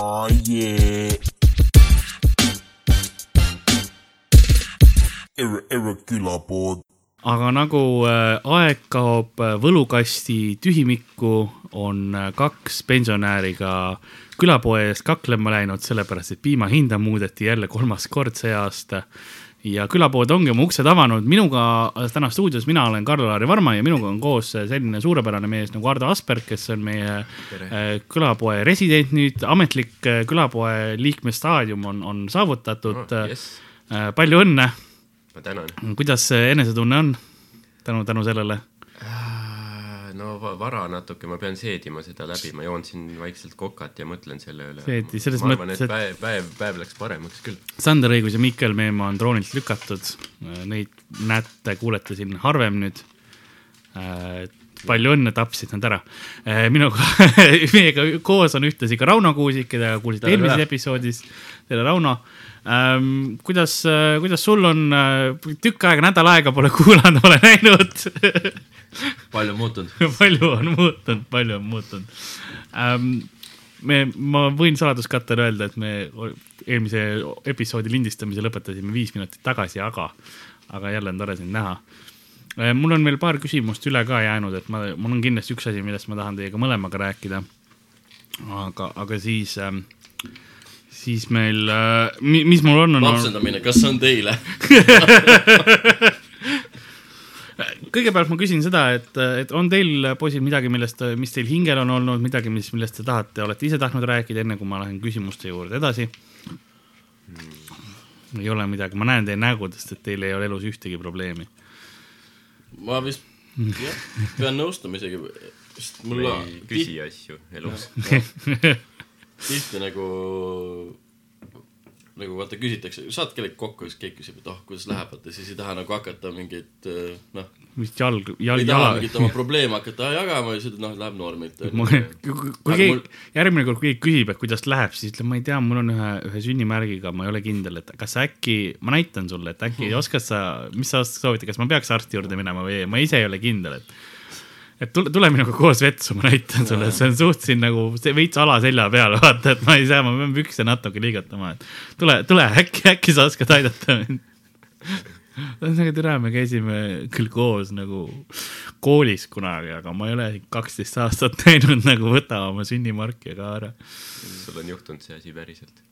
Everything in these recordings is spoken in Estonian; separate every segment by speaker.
Speaker 1: oh, yeah. Ere, ere külapood.
Speaker 2: aga nagu äh, aeg kaob äh, võlukasti tühimikku, on äh, kaks pensionäri ka külapoe ees kaklema läinud, sellepärast et piima hinda muudeti jälle kolmas kord see aasta. Ja külapood ongi oma uksed avanud, minuga äh, täna stuudios, mina olen Karl-Lari Varma ja minuga on koos äh, selline suurepärane mees nagu Ardo Asperg, kes on meie äh, külapoe resident nüüd, ametlik äh, külapoe liikme staadium on, on saavutatud
Speaker 3: Oh, yes.
Speaker 2: yes.. palju õnne
Speaker 3: ma tänan.
Speaker 2: kuidas enesetunne on tänu, tänu sellele?
Speaker 3: Vara natuke, ma pean seedima seda läbi, ma joon siin vaikselt kokat ja mõtlen selle üle.
Speaker 2: Seedi, selles
Speaker 3: ma arvan,
Speaker 2: mõttes,
Speaker 3: et päev, päev, päev läks paremaks küll.
Speaker 2: Sander Õigus ja Mikkel Meemaa on troonilt lükatud. Neid näete, kuulete siin harvem nüüd. palju õnne, tapsid nad ära. minuga, meiega koos on ühtlasi ka Rauno Kuusik, keda kuulsite eelmises episoodis. tere, Rauno ähm,. kuidas, kuidas sul on, tükk aega, nädal aega pole kuulanud, pole näinud
Speaker 4: palju on muutunud?
Speaker 2: palju on muutunud, palju on muutunud ähm,. me, ma võin saladuskattele öelda, et me eelmise episoodi lindistamise lõpetasime viis minutit tagasi, aga, aga jälle on tore sind näha. mul on veel paar küsimust üle ka jäänud, et ma, mul on kindlasti üks asi, millest ma tahan teiega mõlemaga rääkida. aga, aga siis ähm,, siis meil äh,, mis mul on, on.
Speaker 4: lapsendamine, kas see on teile?
Speaker 2: kõigepealt ma küsin seda, et, et on teil poisid midagi, millest, mis teil hingel on olnud, midagi, mis, millest te tahate, olete ise tahtnud rääkida, enne kui ma lähen küsimuste juurde edasi? ei ole midagi, ma näen teie nägudest, et teil ei ole elus ühtegi probleemi.
Speaker 4: ma vist, jah, pean nõustuma isegi, sest mul
Speaker 3: küsi asju elus.
Speaker 4: tihti nagu, nagu vaata küsitakse, saad kellegi kokku ja siis keegi küsib, et oh, kuidas läheb, vaata siis ei taha nagu hakata mingit noh,
Speaker 2: mis jalg,
Speaker 4: ei
Speaker 2: jalg,
Speaker 4: taha
Speaker 2: jala.
Speaker 4: mingit oma probleeme hakata jagama ja siis ütled, noh, läheb normilt.
Speaker 2: kui keegi
Speaker 4: mul-,
Speaker 2: järgmine kord, kui keegi küsib, et kuidas läheb, siis ütleb, ma ei tea, mul on ühe, ühe sünnimärgiga, ma ei ole kindel, et kas sa äkki, ma näitan sulle, et äkki oskad sa, mis sa soovitad, kas ma peaks arsti juurde minema või ei, ma ise ei ole kindel, et et tule, tule minuga koos vetsu, ma näitan sulle, see on suht siin nagu see veits ala selja peal, vaata, et ma ei saa, ma pean pükse natuke liigutama, et tule, tule äkki, äkki sa oskad aidata mind. ühesõnaga tere, me käisime küll koos nagu koolis kunagi, aga ma ei ole kaksteist aastat näinud nagu võta oma sünnimarki ka ära.
Speaker 3: sul on juhtunud see asi päriselt.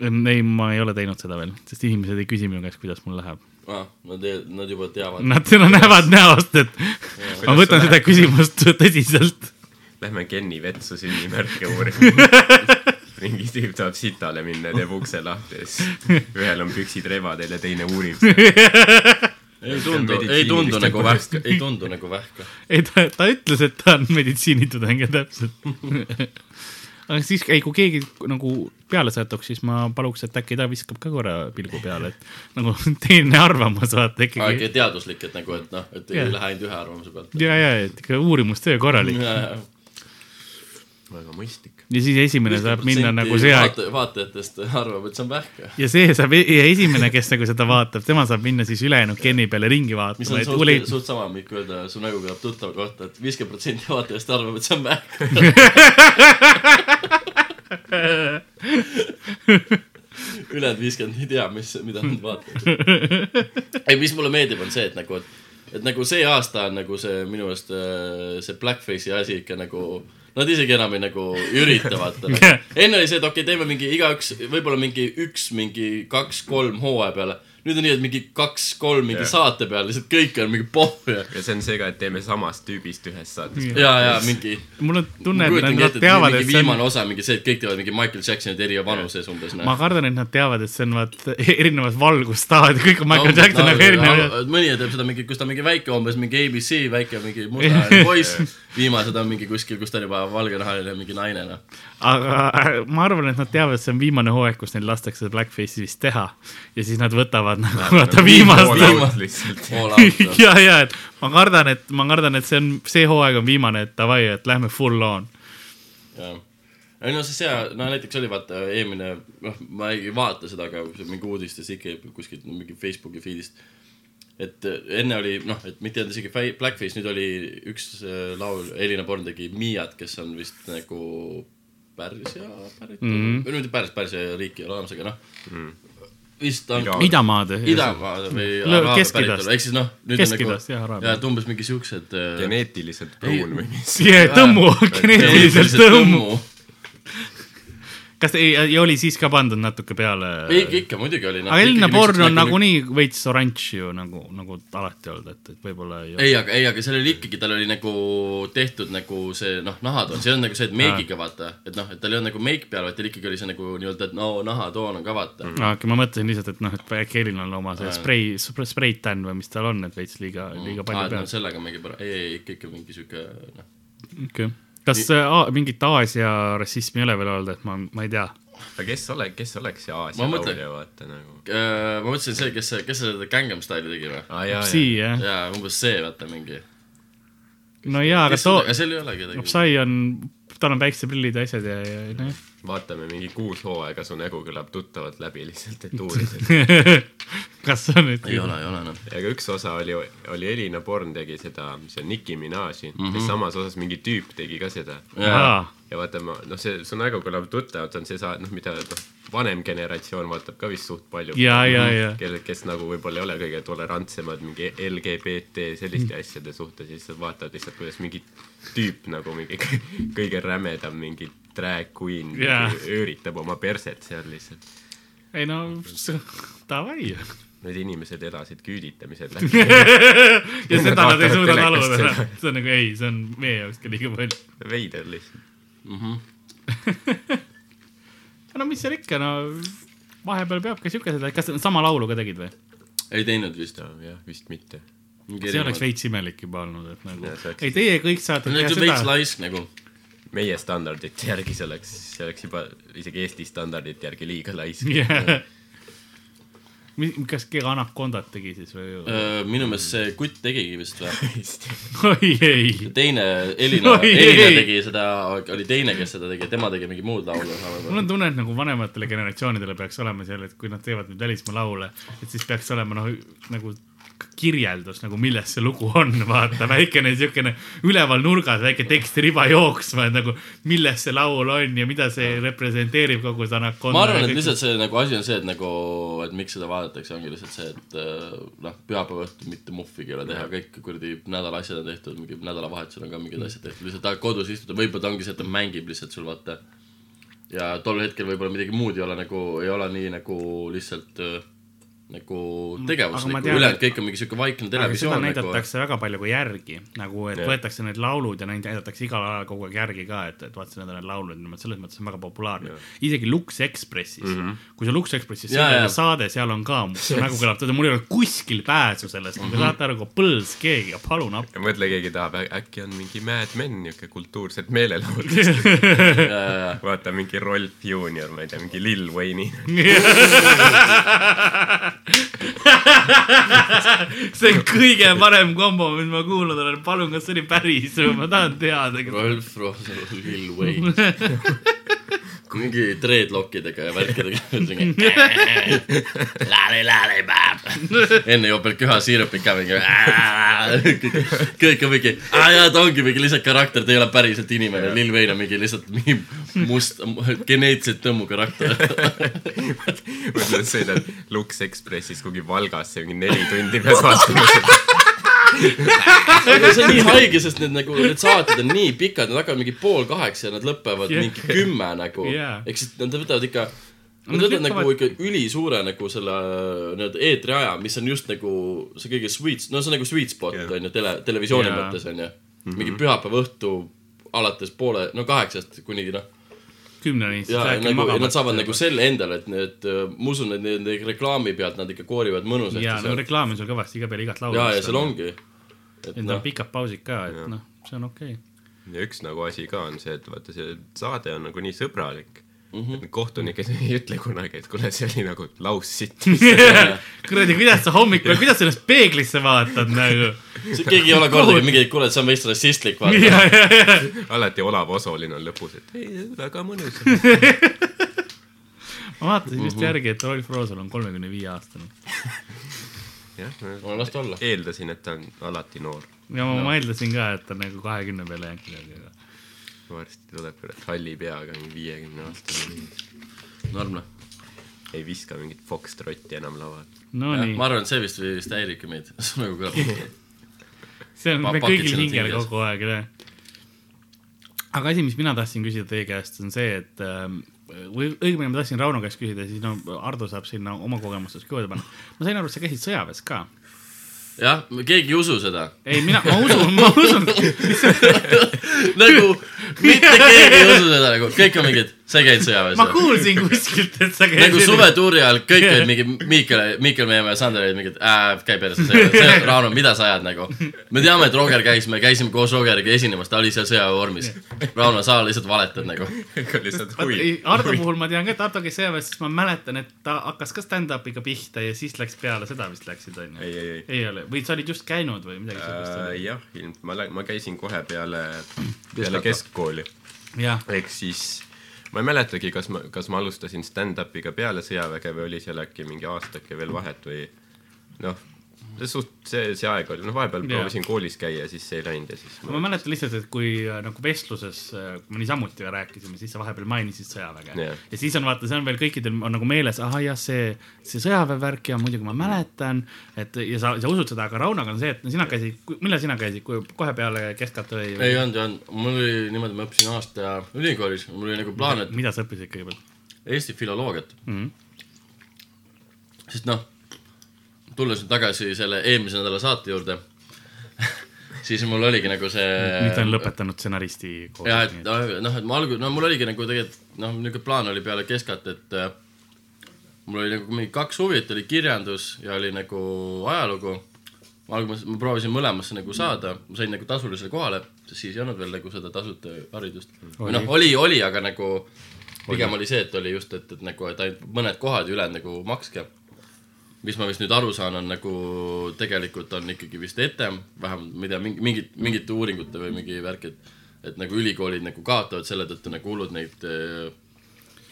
Speaker 2: ei, ma ei ole teinud seda veel, sest inimesed ei küsi minu käest, kuidas mul läheb.
Speaker 4: ah,, nad, nad juba teavad.
Speaker 2: Nad, näevad näost, et ma
Speaker 3: Kuidas
Speaker 2: võtan seda küsimust tõsiselt.
Speaker 3: Lähme Kenni vetsu sünnimärke uurima. mingi tüüp tahab sitale minna, teeb ukse lahti ja siis ühel on püksid rebadel ja teine uurib.
Speaker 4: ei tundu, ei tundu nagu vähk, ei tundu nagu vähk.
Speaker 2: ei, ta, ta ütles, et ta on meditsiinitudeng ja täpselt. Aga siis, ei, kui keegi nagu peale satuks, siis ma paluks, et äkki ta viskab ka korra pilgu peale, et nagu teine arvamus, vaata
Speaker 4: aga
Speaker 2: ikkagi.
Speaker 4: ikka teaduslik, et nagu, et noh, et ei
Speaker 2: Jah.
Speaker 4: lähe ainult ühe arvamuse pealt.
Speaker 2: ja, ja, et ikka uurimustöö korralik
Speaker 3: väga mõistlik.
Speaker 2: Ja siis esimene saab minna nagu see aeg
Speaker 4: vaata,. vaatajatest arvab, et see on vähk.
Speaker 2: ja see saab, ja esimene, kes nagu seda vaatab, tema saab minna siis ülejäänud Kenni peale ringi
Speaker 4: mis
Speaker 2: vaatama,
Speaker 4: on
Speaker 2: et
Speaker 4: suht
Speaker 2: kuule,
Speaker 4: suht sama, Mikk, öelda su nägu kõlab tuttava kohta, et viiskümmend protsenti vaatajast arvab, et see on vähk. ülejäänud viiskümmend ei tea, mis, mida nad vaatavad. ei, mis mulle meeldib, on see, et nagu, et, et nagu see aasta on nagu see minu meelest äh, see blackface'i asi ikka nagu Nad isegi enam ei nagu ürita vaata nagu.. enne oli see, et okei okay,, teeme mingi igaüks, võib-olla mingi üks, mingi kaks-kolm hooaja peale. Nüüd on nii, et mingi kaks-kolm mingi yeah. saate peale, lihtsalt kõik on mingi pohv ja,
Speaker 3: ja see on see ka, et teeme samast tüübist ühes saates.
Speaker 4: ja, ja mingi.
Speaker 2: mul on tunne, et nad
Speaker 4: et
Speaker 2: teavad, et see
Speaker 4: viimane
Speaker 2: on,
Speaker 4: osa mingi see, et kõik teevad mingi Michael Jacksonit eri vanuses umbes.
Speaker 2: ma kardan, et nad teavad, et see on vaat erinevas valgusstaadid, kõik on Michael Jackson nagu erinev.
Speaker 4: mõni teeb seda mingi, kus ta on mingi väike umbes mingi ABC väike mingi musta poiss. viimased on mingi kuskil, kus ta on juba valgenahaline mingi naine noh.
Speaker 2: aga äh, ma arvan, et nad teavad, et see on viimane hooaeg, kus neil lastakse seda Blackface'i vist teha ja siis nad võtavad nagu vaata viimast. ja, ja, et ma kardan, et ma kardan, et see on, see hooaeg on viimane, et davai, et lähme full on.
Speaker 4: jah. ei no see sea, no näiteks oli vaata eelmine, noh, ma ei vaata seda, aga mingi uudistes ikka kuskilt mingi Facebooki feed'ist. et enne oli noh, et mitte ei olnud isegi fa- Blackface, nüüd oli üks äh, laul, Elina Born tegi Miat, kes on vist nagu Pärsia pärit
Speaker 2: Mhm.
Speaker 4: mm., või mitte päris Pärsia riiki ei ole olemas, aga noh, vist on
Speaker 2: idamaade.
Speaker 4: idamaad või araabia
Speaker 2: Kesk-Idast.
Speaker 4: päritolu, ehk siis noh, nüüd on nagu
Speaker 2: Kesk-Idast, jah, araabia.
Speaker 4: ja et umbes mingi siuksed äh,
Speaker 3: geneetiliselt pruun või mis.
Speaker 2: tõmmu, geneetiliselt tõmmu. Kas ei, ja oli siis ka pandud natuke peale?
Speaker 4: ikka, ikka muidugi oli.
Speaker 2: aga Elina porn on nagunii veits oranž ju nagu, nagu alati olnud, et, et võib-olla ei
Speaker 4: ei, aga, ei, aga seal oli ikkagi, tal oli nagu tehtud nagu see noh, nahatoon, see on nagu see, et meigiga vaata, et noh, et tal ei olnud nagu meik peal, vaid tal ikkagi oli see nagu nii-öelda, et no nahatoon on ka vaata mm..
Speaker 2: aa, okei, ma mõtlesin lihtsalt, et noh, et äkki Elinal oma see sprei, spreit-tän või mis tal on, et veits liiga, liiga
Speaker 4: aa,
Speaker 2: palju
Speaker 4: noh,
Speaker 2: peal.
Speaker 4: sellega mingi ei, ei, ikka, ikka mingi sihuke noh.
Speaker 2: okei, kas a- mingit Aasia rassismi ei ole veel olnud, et ma, ma ei tea.
Speaker 3: aga kes ole, kes oleks see Aasia laulja, vaata nagu.
Speaker 4: Äh, ma mõtlesin see, kes, kes seda Gangnam Style'i tegi või?
Speaker 3: aa jaa, jaa.
Speaker 4: umbes see, vaata mingi.
Speaker 2: no jaa, aga too,
Speaker 4: aga seal ei ole kedagi.
Speaker 2: Psy on, tal on päikseprillid ja asjad ja, ja noh.
Speaker 3: Vaatame mingi kuus hooaega, su nägu kõlab tuttavalt läbi lihtsalt, et uurida.
Speaker 2: kas see on nüüd?
Speaker 4: ei ole, ei ole noh.
Speaker 3: aga üks osa oli, oli Elina Born tegi seda, see on Nicki Minaj'i mm,
Speaker 4: Mhm.
Speaker 3: -hmm. samas osas mingi tüüp tegi ka seda. ja vaata, ma, noh, see, su nägu kõlab tuttavalt, on see sa-, noh, mida, noh, vanem generatsioon vaatab ka vist suht palju.
Speaker 2: ja, ja, ja.
Speaker 3: kelle, kes nagu võib-olla ei ole kõige tolerantsemad mingi LGBT selliste
Speaker 2: Mm.
Speaker 3: asjade suhtes, siis vaatavad lihtsalt, kuidas mingi tüüp nagu mingi kõ- kõige rämedam mingi drag queen yeah. ööritab oma perset seal lihtsalt.
Speaker 2: ei no, davai.
Speaker 3: Need inimesed elasid küüditamisel läbi.
Speaker 2: ja seda nad ei suuda taluda
Speaker 3: seda..
Speaker 2: see on nagu ei, see on meie jaoks ka liiga palju.
Speaker 3: veider lihtsalt.
Speaker 2: no mis seal ikka, no vahepeal peab ka siukesed, kas sama laulu ka tegid või?
Speaker 4: ei teinud vist.
Speaker 3: jah, vist mitte.
Speaker 2: see oleks veits imelik juba olnud, et nagu ei teie kõik saate
Speaker 4: veits
Speaker 2: seda.
Speaker 4: laisk nagu.
Speaker 3: Meie standardite järgi see oleks, see oleks juba isegi Eesti standardite järgi liiga laisk.
Speaker 2: kas keegi Anacondat tegi siis või?
Speaker 4: minu meelest see kutt tegigi vist või?
Speaker 2: oi ei,
Speaker 4: teine, Elina, Elina tegi seda, oli teine, kes seda tegi, tema tegi mingi muud laulu.
Speaker 2: mul on tunne, et nagu vanematele generatsioonidele peaks olema seal, et kui nad teevad nüüd välismaa laule, et siis peaks olema noh, nagu kirjeldus nagu milles see lugu on, vaata väikene siukene üleval nurgas väike tekstiriba jooksma, et nagu milles see laul on ja mida see representeerib kogu see Anaconda.
Speaker 4: ma arvan, et lihtsalt see nagu asi on see, et nagu, et miks seda vaadatakse, ongi lihtsalt see, et äh, noh, pühapäeva õhtul mitte muhvigi ei ole teha, kõik kuradi nädala asjad on tehtud, mingi nädalavahetusel on ka mingid asjad tehtud, lihtsalt tahad kodus istuda, võib-olla ta ongi see, et ta mängib lihtsalt sul vaata. ja tol hetkel võib-olla midagi muud ei ole nagu, ei ole nii nagu lihtsalt äh, nagu tegevus
Speaker 2: aga ma
Speaker 4: nagu,
Speaker 2: tean,
Speaker 4: ülejäänud
Speaker 2: et-
Speaker 4: kõik on mingi siuke vaikne
Speaker 2: aga seda
Speaker 4: televisioon nagu.
Speaker 2: näidatakse väga palju ka järgi, nagu et
Speaker 3: Jah.
Speaker 2: võetakse need laulud ja neid näidatakse igal ajal kogu aeg järgi ka, et, et vaata, need on need laulud, selles mõttes on väga populaarne. isegi Lux Expressis mm, -hmm. kui sa Lux Expressis yeah,
Speaker 4: jaa.
Speaker 2: saade seal on ka, nägu kõlab, tead, mul ei ole kuskil pääsu sellest mm, -hmm. saate aru, kui põls keegi, palun appi.
Speaker 3: ja mõtle, keegi tahab, äkki on mingi Mad Men niuke kultuurset meelelaulu. vaata mingi Rolf Juunior, ma ei tea, mingi Lil Wayne'i.
Speaker 2: see on kõige parem kombo, mis ma kuulnud olen, palun, kas see oli päris või ma tahan teada.
Speaker 4: Rolf Roosel, Lil Wayne. mingi dreadlockidega ja värkidega. enne joob veel köhasiirupit ka mingi. kõik on mingi, aa jaa, ta ongi mingi lihtsalt karakter, ta ei ole päriselt inimene. Lil Wayne on mingi lihtsalt mingi must, geneetiliselt tõmmu karakter.
Speaker 3: mõtle, et sõidad Lux Expressis kuhugi Valgasse mingi neli tundi pead vaatama seda.
Speaker 4: Aga see on nii haige, sest need nagu, need saated on nii pikad, nad hakkavad mingi pool kaheksa ja nad lõpevad
Speaker 2: Jah.
Speaker 4: mingi kümme nagu
Speaker 2: Jaa.
Speaker 4: ehk siis nad võtavad ikka Nad võtavad nagu ikka ülisuure nagu selle nii-öelda eetriaja, mis on just nagu see kõige sweet, no see on nagu sweet spot
Speaker 3: Jah.
Speaker 4: on ju tele, televisiooni
Speaker 2: Jaa.
Speaker 4: mõttes on ju. mingi pühapäeva õhtu alates poole, no kaheksast kuni noh,
Speaker 2: kümneni
Speaker 4: ja nagu, nad saavad nagu selle endale, et need, ma usun, et nende reklaami pealt nad ikka koorivad mõnusasti
Speaker 2: ja no
Speaker 4: seal.
Speaker 2: reklaami on sul kõvasti iga peale igat laulu.
Speaker 4: ja, ja seal. ongi. et
Speaker 2: et on
Speaker 4: noh,
Speaker 2: pikad pausid ka, et noh, see on okei okay..
Speaker 3: ja üks nagu asi ka on see, et vaata, see saade on nagu nii sõbralik mm. -hmm. kohtunikud ei ütle kunagi, et kuule, see oli nagu laussitt.
Speaker 2: kuradi, kuidas sa hommikul, kuidas sa ennast peeglisse vaatad nagu?
Speaker 4: keegi ei ole kordagi mingi, et kuule, et see on veits rassistlik, vaata.
Speaker 3: alati Olav Osoline on lõpus, et ei, väga mõnus.
Speaker 2: ma vaatasin just järgi, et Rolf Roosel on kolmekümne viie aastane.
Speaker 3: jah,
Speaker 4: no las ta olla.
Speaker 3: eeldasin, et ta on alati noor.
Speaker 2: ja ma, ma eeldasin ka, et ta on nagu kahekümne peale jäänud midagi, aga
Speaker 3: varsti tuleb kurat halli peaga mingi viiekümne aastane mees.
Speaker 4: norm noh.
Speaker 3: ei viska mingit foxtrotti enam laval.
Speaker 2: Nonii
Speaker 4: ma, arvan, et see vist vist häiribki meid. see on nagu kõlab.
Speaker 2: see on
Speaker 4: pa-
Speaker 2: meil kõigil hingel kogu aeg, jah. aga asi, mis mina tahtsin küsida teie käest, on see, et ähm, või õigemini ma tahtsin Rauno käest küsida, siis no Ardo saab sinna oma kogemustest ka juurde panna. ma sain aru, et sa käisid sõjaväes ka.
Speaker 4: jah, keegi ei usu seda.
Speaker 2: ei, mina, ma usun, ma usun,
Speaker 4: nagu mitte keegi ei usu seda nagu, kõik on mingid, sa ei käinud sõjaväes
Speaker 2: ma kuulsin kuskilt, et sa käisid.
Speaker 4: nagu suvetuuri ajal kõik olid mingi Miikel, Miikel Meemaa ja Sander olid mingid, käi perse, see, Rauno, mida sa ajad nagu. me teame, et Roger käis, me käisime koos Rogeriga esinemas, ta oli seal sõjaväevormis. Rauno, sa lihtsalt valetad nagu.
Speaker 3: lihtsalt huvi.
Speaker 2: Ardo puhul ma tean ka, et Ardo käis sõjaväes, sest ma mäletan, et ta hakkas ka stand-up'iga pihta ja siis läks peale seda vist läksid, onju.
Speaker 3: ei, ei, ei.
Speaker 2: ei ole, või sa olid just käinud või midagi sellist
Speaker 3: Äh,
Speaker 2: oli?
Speaker 3: jah, ilm-, ma lä-, ma käisin kohe peale, peale keskkooli. ehk siis ma ei mäletagi, kas ma, kas ma alustasin stand-up'iga peale sõjaväge või oli seal äkki mingi aastake veel vahet või noh, see suht, see, see aeg oli, noh vahepeal
Speaker 2: Jaa.
Speaker 3: proovisin koolis käia, siis see ei läinud ja siis
Speaker 2: ma mäletan lihtsalt, et kui äh, nagu vestluses, kui me niisamuti rääkisime, siis sa vahepeal mainisid sõjaväge
Speaker 3: Jah.
Speaker 2: ja siis on vaata, see on veel kõikidel on nagu meeles, ahah jah, see, see sõjaväevärk ja muidugi ma mäletan, et ja sa, sa usud seda, aga Raunaga on see, et no sina käisid, millal sina käisid, kui kohe peale keskkat või?
Speaker 4: ei olnud, ei olnud, mul oli niimoodi, ma õppisin aasta ülikoolis, mul oli nagu plaan, et
Speaker 2: mida sa õppisid kõigepealt
Speaker 4: Eesti filoloogiat.
Speaker 2: mm? -hmm.
Speaker 4: sest noh, tulles nüüd tagasi selle eelmise nädala saate juurde, siis mul oligi nagu see.
Speaker 2: nüüd ta on lõpetanud stsenaristi
Speaker 4: jah, et noh, noh, et ma algul, no mul oligi nagu tegelikult noh, niisugune plaan oli peale keskat, et äh, mul oli nagu mingi kaks huvi, et oli kirjandus ja oli nagu ajalugu. alguses ma proovisin mõlemasse nagu saada, ma sain nagu tasulisele kohale, siis ei olnud veel nagu seda tasuta haridust. või noh, oli, oli, aga nagu pigem oli see, et oli just, et, et nagu, et ainult mõned kohad ja ülejäänud nagu makske mis ma vist nüüd aru saan, on nagu tegelikult on ikkagi vist ette, vähemalt ma ei tea, mingi, mingit, mingite uuringute või mingi värk, et et nagu ülikoolid nagu kaotavad selle tõttu nagu hullud neid äh,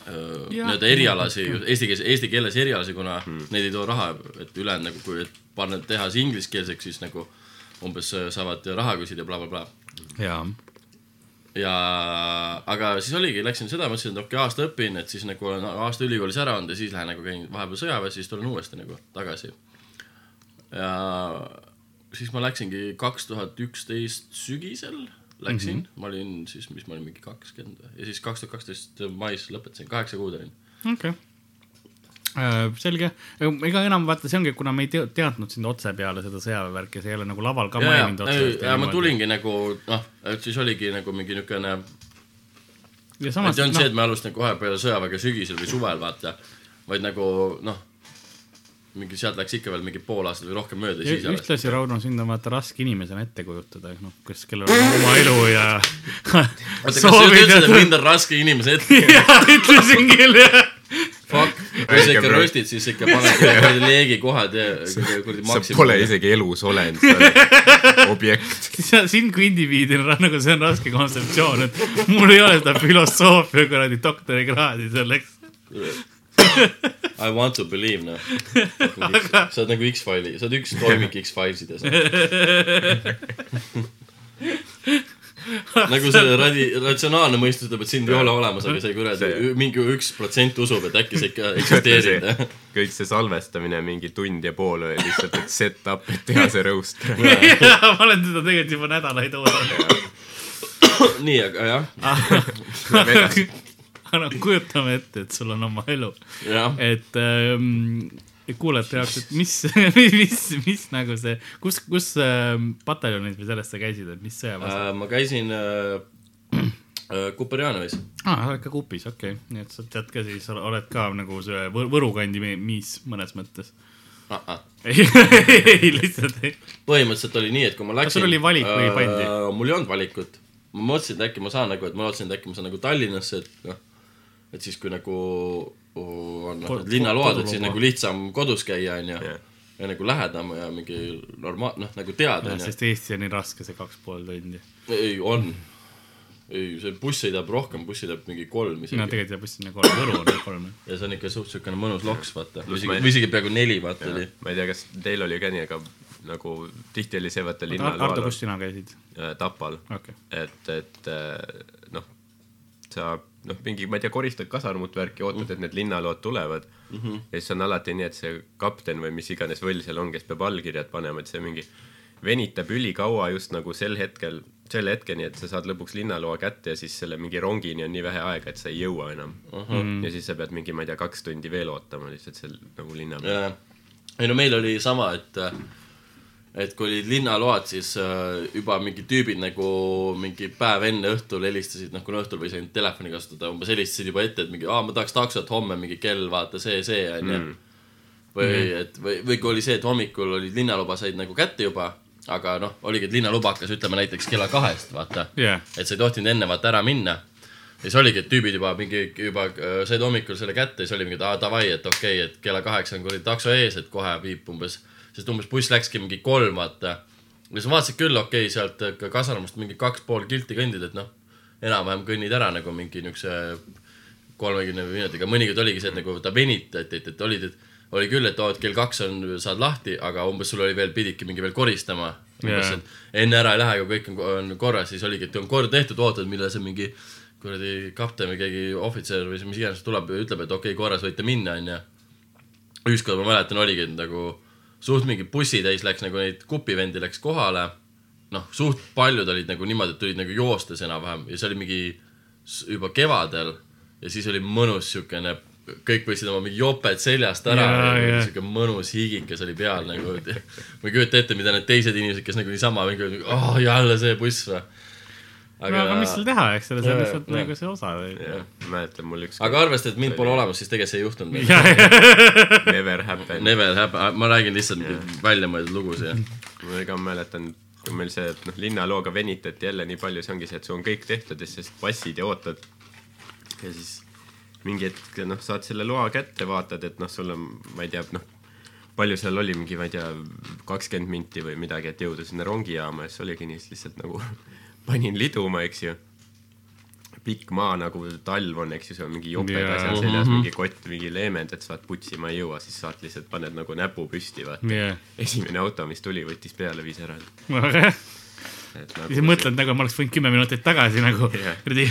Speaker 4: äh, nii-öelda erialasi, eesti keeles, eesti keeles erialasi, kuna hmm. neid ei too raha, et ülejäänud nagu kui et panna teha see ingliskeelseks, siis nagu umbes äh, saavad raha küsida ja blablabla bla..
Speaker 2: jaa,
Speaker 4: ja aga siis oligi, läksin seda, mõtlesin, et okei okay,, aasta õpin, et siis nagu olen aasta ülikoolis ära olnud ja siis lähen nagu käin vahepeal sõjaväes, siis tulen uuesti nagu tagasi. ja siis ma läksingi kaks tuhat üksteist sügisel läksin mm, -hmm. ma olin siis, mis ma olin mingi kakskümmend ja siis kaks tuhat kaksteist mais lõpetasin, kaheksa kuud olin.
Speaker 2: okei okay.. selge, ega enam vaata, see ongi, kuna me ei te teadnud sind otse peale seda sõjaväevärki, sa ei ole nagu laval ka maininud, otseselt.
Speaker 4: ja ma tulingi nagu noh, et siis oligi nagu mingi
Speaker 2: ja
Speaker 4: et ei olnud
Speaker 2: noh
Speaker 4: see, et me alustasime kohe peale sõjaväge sügisel või suvel, vaata, vaid nagu noh, mingi sealt läks ikka veel mingi pool aastat või rohkem mööda
Speaker 2: ühtlasi, Rauno, sind on vaata raske inimesena ette kujutada, noh, kes, kellel on oma elu ja
Speaker 4: oota, kas sa ütlesid, et mind on raske inimese ette?
Speaker 2: jaa, ütlesin küll, jah.
Speaker 4: Kui sa ikka röstid, siis ikka paned kuradi leegi kohe tee, kuradi
Speaker 3: sa
Speaker 4: maksimum.
Speaker 3: pole isegi elus olend, sa oled objekt.
Speaker 2: sind kui indiviidina, nagu see on raske kontseptsioon, et mul ei ole seda filosoofia kuradi doktorikraadi selleks.
Speaker 4: I want to believe, noh. sa oled nagu X-File'i, sa oled üks toimik X-Filesides. nagu see radi-, ratsionaalne mõistus ütleb, et sind ei ole olemas, aga see kuradi mingi üks protsent usub, et äkki sa ikka eksisteerid.
Speaker 3: kõik see salvestamine mingi tund ja pool oli lihtsalt, et set up, et teha see roast.
Speaker 2: jaa, ma olen seda tegelikult juba nädalaid oodanud.
Speaker 4: nii, aga jah,
Speaker 2: aga noh, kujutame ette, et sul on oma elu, et ähm, kuulajate jaoks, et mis, mis, mis nagu see, kus, kus ähm, pataljonid või sellest sa käisid, et mis sõjaväes äh.?
Speaker 4: ma käisin äh, äh, Kuperjanovis.
Speaker 2: aa, sa oled ka kupis, okei okay., nii et sa tead ka siis, oled ka nagu see Võr- Võru kandi mi- miis mõnes mõttes. ei, ei lihtsalt ei.
Speaker 4: põhimõtteliselt oli nii, et kui ma läksin.
Speaker 2: sul oli valik või pandi?
Speaker 4: mul ei olnud valikut. ma mõtlesin, et äkki ma saan nagu, et ma lootsin, et äkki ma saan nagu Tallinnasse, et noh, et siis, kui nagu on noh, need linnaload, et siis nagu lihtsam kodus käia, onju
Speaker 3: Jah..
Speaker 4: ja nagu lähedam ja mingi normaal-, noh nagu teada, onju.
Speaker 2: sest Eestis on nii raske see kaks pool tundi.
Speaker 4: ei, on. ei, see buss sõidab rohkem, buss sõidab mingi kolm
Speaker 2: no
Speaker 4: isegi.
Speaker 2: tegelikult jääb vist sinna kolm, Võru on kolm.
Speaker 4: ja see on ikka suht siukene mõnus loks, vaata.
Speaker 3: Pluss
Speaker 4: isegi või isegi peaaegu neli, vaata oli.
Speaker 3: ma ei tea, kas teil oli ka nii, aga nagu tihti oli see, vaata
Speaker 2: Ardo,
Speaker 3: linnaloal
Speaker 2: kus sina käisid?
Speaker 3: äh, Tapal,
Speaker 2: okei okay..
Speaker 3: et, et äh, noh, sa noh, mingi, ma ei tea, koristad kasarmut värki, ootad, et need linnalood tulevad mm. -hmm. ja siis on alati nii, et see kapten või mis iganes võll seal on, kes peab allkirjad panema, et see mingi venitab ülikaua just nagu sel hetkel, selle hetkeni, et sa saad lõpuks linnaloa kätte ja siis selle mingi rongini on nii vähe aega, et sa ei jõua enam uh. -huh. ja siis sa pead mingi, ma ei tea, kaks tundi veel ootama lihtsalt seal nagu linna peal.
Speaker 4: ei no meil oli sama, et et kui olid linnaload, siis äh, juba mingi tüübid nagu mingi päev enne õhtul helistasid, noh kuna õhtul võis ainult telefoni kasutada, umbes helistasid juba ette, et mingi, aa ma tahaks taksot homme mingi kell, vaata see, see onju. või et, või, või kui oli see, et hommikul olid linnaluba said nagu kätte juba, aga noh, oligi, et linnaluba hakkas ütleme näiteks kella kahest, vaata
Speaker 2: Jah.
Speaker 4: et sa ei tohtinud enne vaata ära minna. ja siis oligi, et tüübid juba mingi juba äh, said hommikul selle kätte ja siis oli mingi, et aa davai, et okei okay,, et kella kaheksa on kuradi takso ees, et kohe viib umbes, sest umbes buss läkski mingi kolm, vaata. ja siis vaatasid küll, okei okay,, sealt ka kasarmust mingi kaks pool kilti kõndid, et noh, enam-vähem kõnnid ära nagu mingi niukse kolmekümne minutiga, mõnikord oligi see, et nagu ta venitati, et, et olid, et oli küll, et oo, et kell kaks on, saad lahti, aga umbes sul oli veel, pididki mingi veel koristama. umbes,
Speaker 2: Jaa.
Speaker 4: et enne ära ei lähe, kui kõik on, on korras, siis oligi, et on kord tehtud, ootad, millal see mingi kuradi kapten või keegi ohvitser või mis iganes tuleb ja ütleb, et okei okay,, korras võite minna, onju. ükskord ma mäletan, oligi, nagu suht mingi bussitäis läks nagu neid kupivendi läks kohale. noh, suht paljud olid nagu niimoodi, et tulid nagu joostes enam-vähem ja see oli mingi juba kevadel ja siis oli mõnus siukene, kõik võtsid oma mingi joped seljast ära
Speaker 2: Jaa,
Speaker 4: ja,
Speaker 2: jaa.
Speaker 4: siuke mõnus hiigikas oli peal nagu, ma ei kujuta ette, mida need teised inimesed, kes nagu niisama mingi, oh jälle see buss või.
Speaker 2: No aga mis seal teha, eks ole, see on lihtsalt nagu see osa.
Speaker 3: mäletan, mul üks
Speaker 4: aga arvestades, et mind pole olemas, siis tegelikult see ei juhtunud.
Speaker 3: never happen.
Speaker 4: Never happen, ma räägin lihtsalt väljamõeldud lugusid.
Speaker 3: ma ka mäletan, kui meil see, et noh, linnalooga venitati jälle nii palju, see ongi see, et sul on kõik tehtud ja siis passid ja ootad. ja siis mingi hetk noh, saad selle loa kätte, vaatad, et noh, sul on, ma ei tea, noh, palju seal oli, mingi, ma ei tea, kakskümmend minti või midagi, et jõuda sinna rongijaama ja siis oligi nii, siis lihtsalt nagu panin liduma, eks ju pikk maa nagu talv on, eks ju, seal on mingi joped
Speaker 2: Jaa.
Speaker 3: asjad seljas, mingi kott, mingi leement, et saad putsi, ma ei jõua, siis saad lihtsalt, paned nagu näpu püsti, vaata.
Speaker 2: jah,
Speaker 3: esimene auto, mis tuli, võttis peale, viis ära. et
Speaker 2: siis
Speaker 3: nagu
Speaker 2: mõtled nagu ma oleks võinud kümme minutit tagasi nagu
Speaker 3: Jah.
Speaker 2: kuradi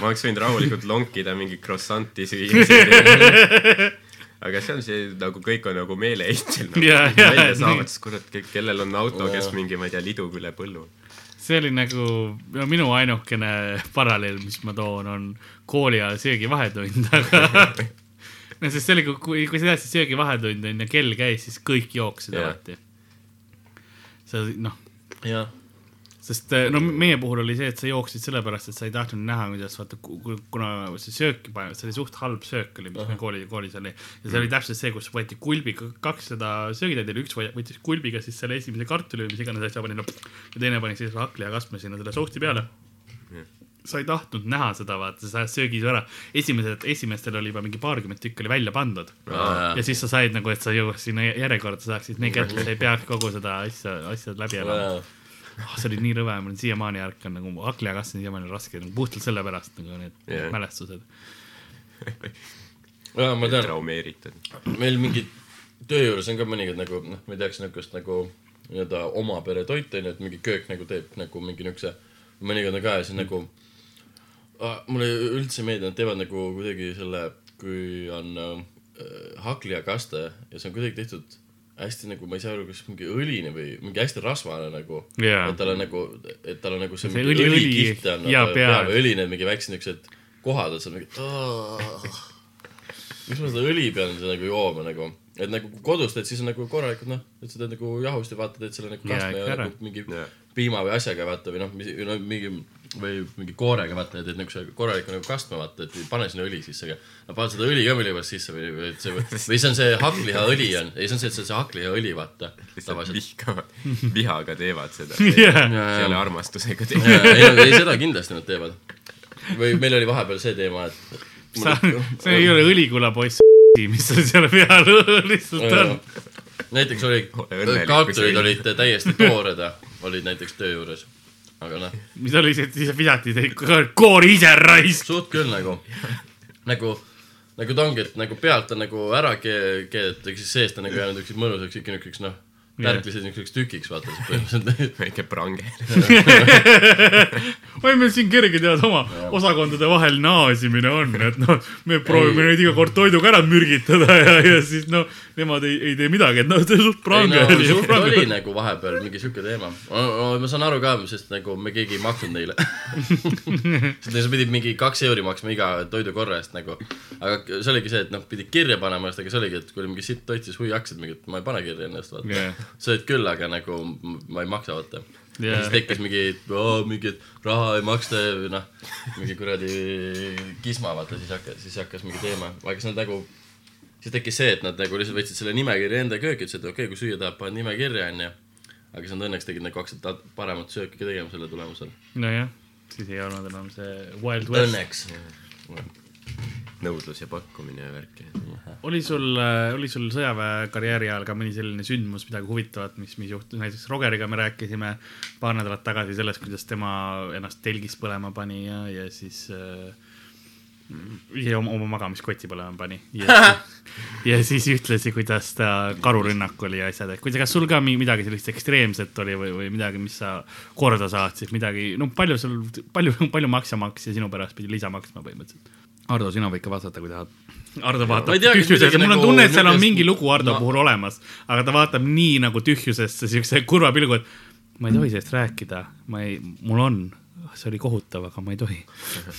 Speaker 3: ma oleks võinud rahulikult lonkida mingi croissant'i süüa. aga see on see nagu kõik on nagu meeleheitel nagu,
Speaker 2: Jaa,
Speaker 3: välja
Speaker 2: jaa,
Speaker 3: saavad, siis kurat, kellel on auto, kes
Speaker 4: Jaa.
Speaker 3: mingi, ma ei tea, lidub üle põllu.
Speaker 2: See oli nagu no minu ainukene paralleel, mis ma toon, on kooli ajal söögi vahetund, aga no sest see oli, kui, kui sa tead, see söögi vahetund on ja kell käis, siis kõik jooksid alati. sa noh,
Speaker 4: jah,
Speaker 2: sest eh, no meie puhul oli see, et sa jooksid sellepärast, et sa ei tahtnud näha, kuidas vaata, kuna see sööki paneb, see oli suht halb söök oli, mis meil kooli, koolis oli. ja see oli täpselt see, kus võeti kulbiga kakssada söögitäit oli, üks võttis kulbiga siis selle esimese kartuli või mis iganes asja pani no, ja teine pani siis hakklijakastme sinna selle sohti peale. sa ei tahtnud näha seda, vaata, sa ajad söögi su ära. esimesed, esimestel oli juba mingi paarkümmend tükki oli välja pandud. ja siis sa said nagu, et sa jõuaks sinna järjekorda, saaksid nii kätte, sa ei peaks kogu seda asja, asja läbi elama. Oh, see oli nii rõve, mul siiamaani ärkan nagu hakklijakast on siiamaani raske, nagu puhtalt sellepärast nagu need yeah. mälestused.
Speaker 4: ja ma tean,
Speaker 3: traumeeritud.
Speaker 4: meil mingi töö juures on ka mõnikord nagu noh, ma ei teaks niukest nagu nii-öelda oma pere toit onju, et mingi köök nagu teeb nagu mingi niukse, mõnikord on ka ja siis nagu ah, mulle üldse ei meeldi, nad teevad nagu kuidagi selle, kui on äh, hakklijakaste ja see on kuidagi tehtud hästi nagu, ma ei saa aru, kas mingi õline või mingi hästi rasvane nagu
Speaker 2: Jaa.
Speaker 4: et tal on nagu, et tal on nagu see,
Speaker 2: See
Speaker 4: mingi
Speaker 2: õli- õli
Speaker 4: õlikiht on
Speaker 2: ja peal.
Speaker 4: või õline mingi väiksed niuksed kohad on seal mingi miks ma seda õli pean siis nagu jooma nagu, et nagu kui kodus teed, siis on nagu korralikult noh, et sa teed nagu jahust ja vaata, teed selle nagu
Speaker 2: Jaa,
Speaker 4: kastme ja, nagu mingi
Speaker 3: Jaa.
Speaker 4: piima või asjaga vaata või noh, mis no, mingi või mingi koorega vaata ja teed niukse korraliku nagu kastme vaata, et ei pane sinna õli sisse, aga no paned seda õli ka millegipärast sisse või, või et see või see on see hakklihaõli on, ei see on see, et see on see hakklihaõli vaata
Speaker 3: lihtsalt
Speaker 4: tavaliselt.
Speaker 3: vihkavad, vihaga teevad seda. See ei ole armastusega
Speaker 4: ei
Speaker 3: tehtud.
Speaker 4: no ei seda kindlasti nad teevad. või meil oli vahepeal see teema, et
Speaker 2: sa, see ei ole õlikula poiss, mis sul seal peal lihtsalt on.
Speaker 4: näiteks oli kartulid olid täiesti toored, olid näiteks töö juures. Aga noh,
Speaker 2: mis oli see, et siis visati teid koori ise raisk.
Speaker 4: suht küll nagu, nagu, nagu ta ongi, et nagu pealt on nagu ära ke- keedetud, ehk siis seest on nagu jäänud üks mõnusaks ikka niisuguseks noh, tärk lihtsalt niisuguseks tükiks, vaata, siis põhimõtteliselt.
Speaker 3: Väike prange.
Speaker 2: oi, meil siin kerge tead oma osakondade vahel naasimine on, et noh, me proovime neid iga kord toiduga ära mürgitada ja, ja siis noh, nemad ei, ei tee midagi, et noh, see suht prange
Speaker 4: no
Speaker 2: oli
Speaker 4: suht oli
Speaker 2: prange.
Speaker 4: nagu vahepeal mingi siuke teema. ma saan aru ka, sest nagu me keegi ei maksnud neile. sest neil pidid mingi kaks euri maksma iga toidu korra eest nagu. aga see oligi see, et noh, pidid kirja panema, aga see oligi, et kui oli mingi sitt toit, siis hui hakkasid mingi, et ma ei pane kirja ennast, vaata yeah.. sööd küll, aga nagu ma ei maksa, vaata yeah.. siis tekkis mingi, mingi, et raha ei maksta ja noh, mingi kuradi kisma, vaata, siis hakkas, siis hakkas mingi teema, aga siis nad nagu siis tekkis see, et nad nagu lihtsalt võtsid selle nimekirja enda kööki, ütlesid, et okei okay,, kui süüa tahab, paned nimekirja, onju. aga siis nad õnneks tegid nagu hakkasid paremat sööki ka tegema selle tulemusel.
Speaker 2: nojah, siis ei olnud enam see Wild West.
Speaker 4: Õnneks.
Speaker 3: nõudlus ja pakkumine ja värk
Speaker 2: oli sul, oli sul sõjaväekarjääri ajal ka mõni selline sündmus, midagi huvitavat, mis, mis juhtus, näiteks Rogeriga me rääkisime paar nädalat tagasi sellest, kuidas tema ennast telgis põlema pani ja, ja siis äh, ja oma, oma magamiskoti põlema pani ja, ja siis ühtlasi, kuidas ta karurünnak oli ja asjad, et kuidas, kas sul ka mi- midagi sellist ekstreemset oli või, või midagi, mis sa korda saatsid, midagi, no palju sul, palju, palju maksumaksja sinu pärast pidi lisa maksma põhimõtteliselt? Ardo, sina võid ka vastata, kui tahad. Ardo
Speaker 4: Ma
Speaker 2: vaatab
Speaker 4: teagi,
Speaker 2: tühjusesse, mul on
Speaker 4: nagu
Speaker 2: tunne, et seal on mingi lugu Ardo
Speaker 4: Ma-
Speaker 2: puhul olemas, aga ta vaatab nii nagu tühjusesse siukse kurva pilguga, et ma ei tohi sellest rääkida, ma ei, mul on, see oli kohutav, aga ma ei tohi.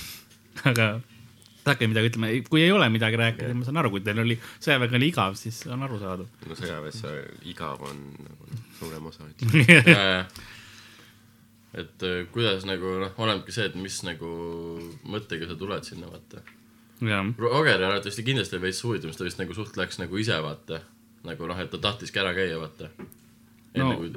Speaker 2: aga hakka midagi ütlema, kui ei ole midagi rääkida, ma saan aru, kui teil oli sõjaväega oli igav, siis on arusaadav.
Speaker 3: no sõjaväes igav on nagu suurem osa, ütleme.
Speaker 4: et äh, kuidas nagu noh, olenebki see, et mis nagu mõttega sa tuled sinna, vaata. Roger arvatavasti kindlasti oli veits huvitav, sest ta vist nagu suht läks nagu ise, vaata. nagu noh, et ta tahtiski ära käia, vaata. enne
Speaker 2: No.
Speaker 4: kui,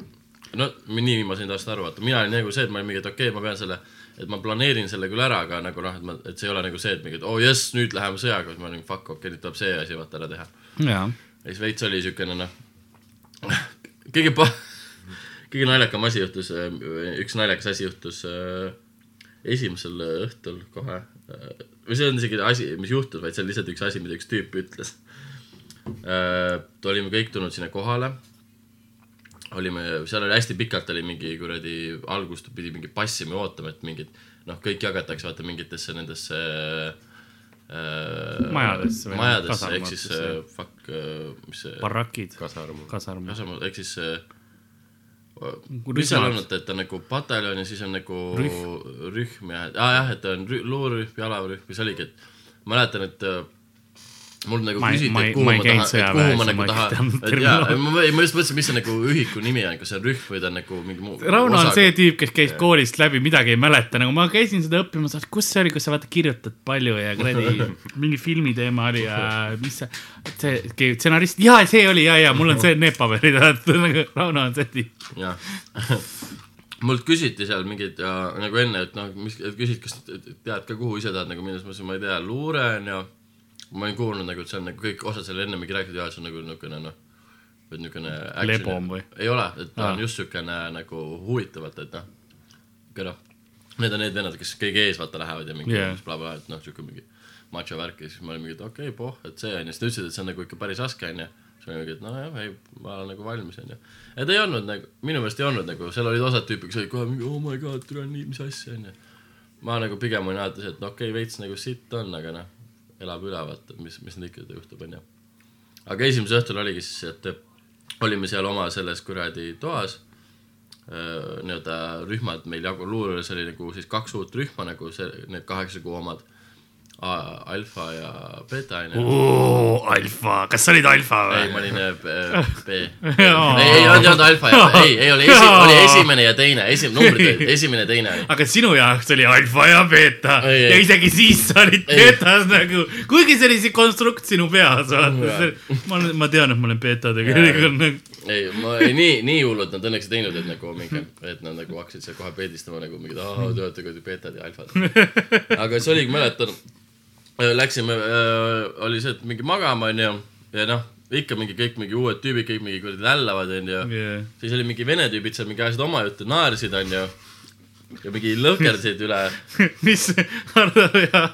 Speaker 4: no nii ma sain tast aru, vaata, mina olin nagu see, et ma olin mingi, et okei okay,, ma pean selle, et ma planeerin selle küll ära, aga nagu noh, et ma, et see ei ole nagu see, et mingi, et oo oh, jess, nüüd läheme sõjaga, siis ma olin fuck, okei okay,, nüüd tuleb see asi vaata ära teha.
Speaker 2: ja,
Speaker 4: siis veits oli siukene noh, kõige pa-, kõige naljakam asi juhtus, üks naljakas asi juhtus äh, esimesel õhtul kohe. või see on isegi asi, mis juhtus, vaid see on lihtsalt üks asi, mida üks tüüp ütles. olime kõik tulnud sinna kohale. olime, seal oli hästi pikalt oli mingi kuradi, algust pidi mingi passima ja ootama, et mingid noh, kõik jagatakse vaata mingitesse nendesse äh,
Speaker 2: Majadesse
Speaker 4: majadesse ehk siis äh, fuck äh,, mis see
Speaker 2: barrakid,
Speaker 3: kasarmu.
Speaker 2: kasarm.
Speaker 4: kasarmud, ehk siis äh,
Speaker 2: Rühmad.
Speaker 4: mis seal on, et, et on nagu pataljon ja siis on nagu rühm, rühm ja ah,, jah, et on rü- luurerühm, jalaväerühm ja see oligi, et mäletan, et äh, mul nagu küsiti, et kuhu
Speaker 2: ma
Speaker 4: ma tahan, et kuhu ma
Speaker 2: ja
Speaker 4: nagu tahan, et jaa, ma, just mõtlesin, mis see nagu ühiku nimi on, kas see on rühm või ta on nagu mingi muu.
Speaker 2: Rauno on see tüüp, kes käis koolist läbi, midagi ei mäleta, nagu ma käisin seda õppimas, kus see oli, kus sa vaata kirjutad palju ja kuradi mingi filmi teema oli ja mis see, see stsenarist, ja see oli ja, ja mul on see, need paberid, nagu Rauno on see tüüp.
Speaker 4: jah mult küsiti seal mingeid ja nagu enne, et noh, mis, küsid, kas tead ka, kuhu ise tahad nagu minna, siis ma ütlesin, ma ei tea, luure on ju. Ma olin kuulnud nagu, et see on nagu kõik osad seal enne mingi rääkinud ja see on nagu niisugune noh, et niisugune.
Speaker 2: Lebom või?
Speaker 4: ei ole, et ta
Speaker 2: Aa.
Speaker 4: on just niisugune nagu huvitavalt, et noh, ikka noh, need on need vennad, kes kõige ees vaata lähevad ja mingi yeah. blablabla, et noh, niisugune mingi macho värk ja siis ma olin mingi, et okei okay,, poh, et see on ja siis ta ütles, et see on nagu ikka päris raske onju siis ma olin mingi, et nojah, ei, ma olen nagu valmis onju. ta ei olnud nagu, minu meelest ei olnud nagu, seal olid osad tüüpid, kes olid kohe mingi oh my god, tule nii, mis asja onju. ma nagu pigem olin alati see, et no okei okay,, veits nagu sitt on, aga noh, elab üle, vaata, mis, mis nüüd ikka juhtub onju. aga esimesel õhtul oligi siis, et olime seal oma selles kuradi toas äh, nii-öelda rühmad meil jagu-, luures oli nagu siis kaks uut rühma nagu see, need kaheksa kuu omad. Alfa ja beeta onju.
Speaker 2: alfa, kas sa olid alfa
Speaker 4: ei, ma
Speaker 2: või?
Speaker 4: olin äh, B, ei, ei olnud, alfa ja, ei, ei oli esi,, oli esimene ja teine, esim-, numbrid olid esimene ja teine oli.
Speaker 2: aga sinu jaoks oli alfa ja beeta
Speaker 4: Ei,
Speaker 2: ja isegi siis sa olid beetas nagu, kuigi see oli see konstrukt sinu peas, vaata. ma olen, ma tean, et ma olen beeta tegelikult nagu.
Speaker 4: ei, ma ei, nii, nii hullult nad õnneks ei teinud, et nagu mingi, et nad nagu hakkasid seal kohe peedistama nagu mingid, aa, te olete kuradi beetad ja alfad. aga see oligi, mäletan, läksime, oli see, et mingi magama onju ja noh, ikka mingi kõik mingi uued tüübid, kõik mingi kuradi lällavad onju
Speaker 2: Yeah.
Speaker 4: siis oli mingi vene tüübid seal mingi ajasid oma juttu, naersid onju ja mingi lõhkerdasid üle
Speaker 2: mis, Hardo ja,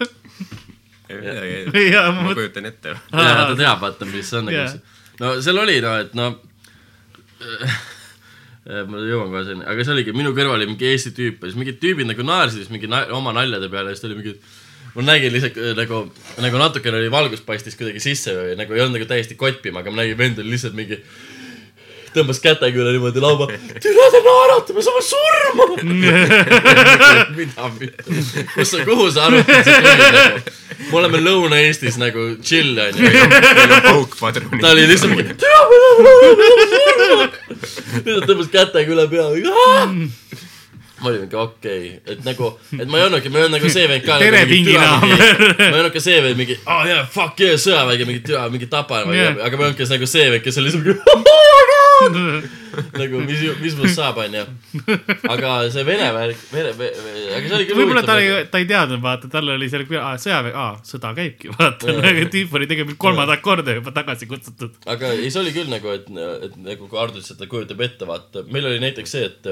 Speaker 2: ja ma
Speaker 3: kujutan ette.
Speaker 4: ja ta teab, vaata, mis see on nagu. no seal oli no, et no ma jõuan kohe sinna, aga see oligi, minu kõrval oli mingi Eesti tüüp ja siis mingid tüübid nagu naersid siis mingi na oma naljade peale ja siis ta oli mingi ma nägin lihtsalt äh, nagu, nagu natukene oli valgus paistis kuidagi sisse või nagu ei olnud nagu täiesti kottpima, aga ma nägin, vend oli lihtsalt mingi tõmbas kätega üle niimoodi laua, türa te naerate, me saame surma. mida, kus sa, kuhu sa arvad, et see tuli nagu? me oleme Lõuna-Eestis nagu chill onju. ta oli lihtsalt mingi, türa me saame surma. lihtsalt tõmbas kätega üle pea. ma olin mingi okei okay., et nagu, et ma ei olnudki, ma ei olnud nagu see vend ka.
Speaker 2: Tere, pinginaaber.
Speaker 4: ma ei olnud ka see vend mingi, aa jaa, fuck yeah, sõjavägi, mingi türa, mingi tapa
Speaker 2: Jah.
Speaker 4: yeah., aga ma ei olnud ka nagu see vend, kes oli mingi nagu mis, mis must saab, onju. aga see vene värk, vene, aga see oli küll
Speaker 2: võib-olla ta ei, ta ei teadnud, vaata, tal oli seal sõjaväe, aa, sõda käibki, vaata, nagu tüüp oli tegelikult kolmandat korda juba tagasi kutsutud.
Speaker 4: aga ei, see oli küll nagu, et, et nagu Hardo ütles, et ta kujutab ette, vaata, meil oli näiteks see, et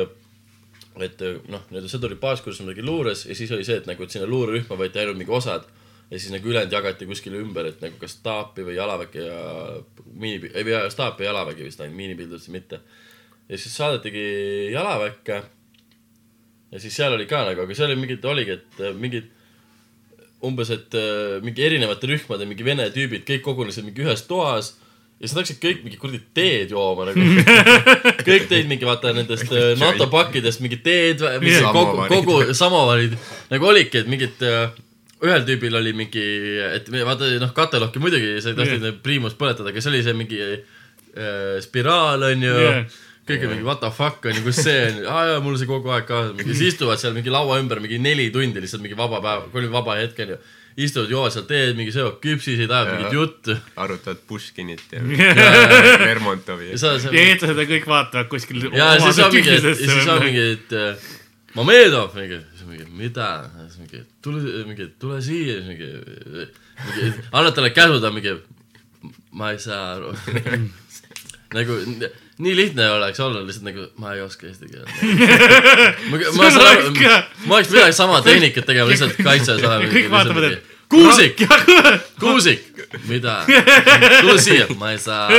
Speaker 4: et noh, nii-öelda sõdur oli baaskursus midagi luures ja siis oli see, et nagu, et sinna luurerühma võeti ainult mingi osad ja siis nagu ülejäänud jagati kuskile ümber, et nagu kas staapi või jalaväge ja miini, ei või staapi ja jalavägi vist ainult, miinipildudesse mitte. ja siis saadetigi jalaväkke. ja siis seal oli ka nagu, aga seal oli mingid, oligi, et äh, mingid umbes, et äh, mingi erinevate rühmade mingi vene tüübid kõik kogunesid mingi ühes toas ja siis nad hakkasid kõik mingi kuradi teed jooma nagu. kõik tõid mingi vaata nendest äh, NATO pakkidest mingi teed, mis
Speaker 3: Jah.
Speaker 4: kogu, kogu samavaarid nagu oligi, et mingid äh, ühel tüübil oli mingi, et vaata noh, katelohki muidugi sa ei tahtnud yeah. priimust põletada, aga see oli see mingi äh, spiraal onju yeah. kõik on mingi what the fuck onju, kus see on, aa jaa, mul see kogu aeg kaasas, mingi siis istuvad seal mingi laua ümber mingi neli tundi lihtsalt mingi vaba päev, kui oli vaba hetk onju. istuvad, joovad seal teed, mingi söövad küpsiseid, ajavad mingit juttu.
Speaker 3: arutavad Puškinit ja Lermontovi
Speaker 4: ja. sa,
Speaker 2: eestlased kõik vaatavad kuskil.
Speaker 4: ja siis on mingi, ja siis on mingi, et äh, Mamedov mingi, siis mingi mida, siis mingi tule, mingi tule siia, siis mingi, mingi anna talle käsu, ta mingi, ma ei saa aru. nagu nii lihtne oleks olla lihtsalt nagu ma ei oska eesti keelt. ma, ma saan aru, ma oleks pidanud sama tehnikat tegema lihtsalt kaitses olema.
Speaker 2: kõik vaatavad, et.
Speaker 4: Kuusik, Kuusik, mida, tule siia, ma ei saa.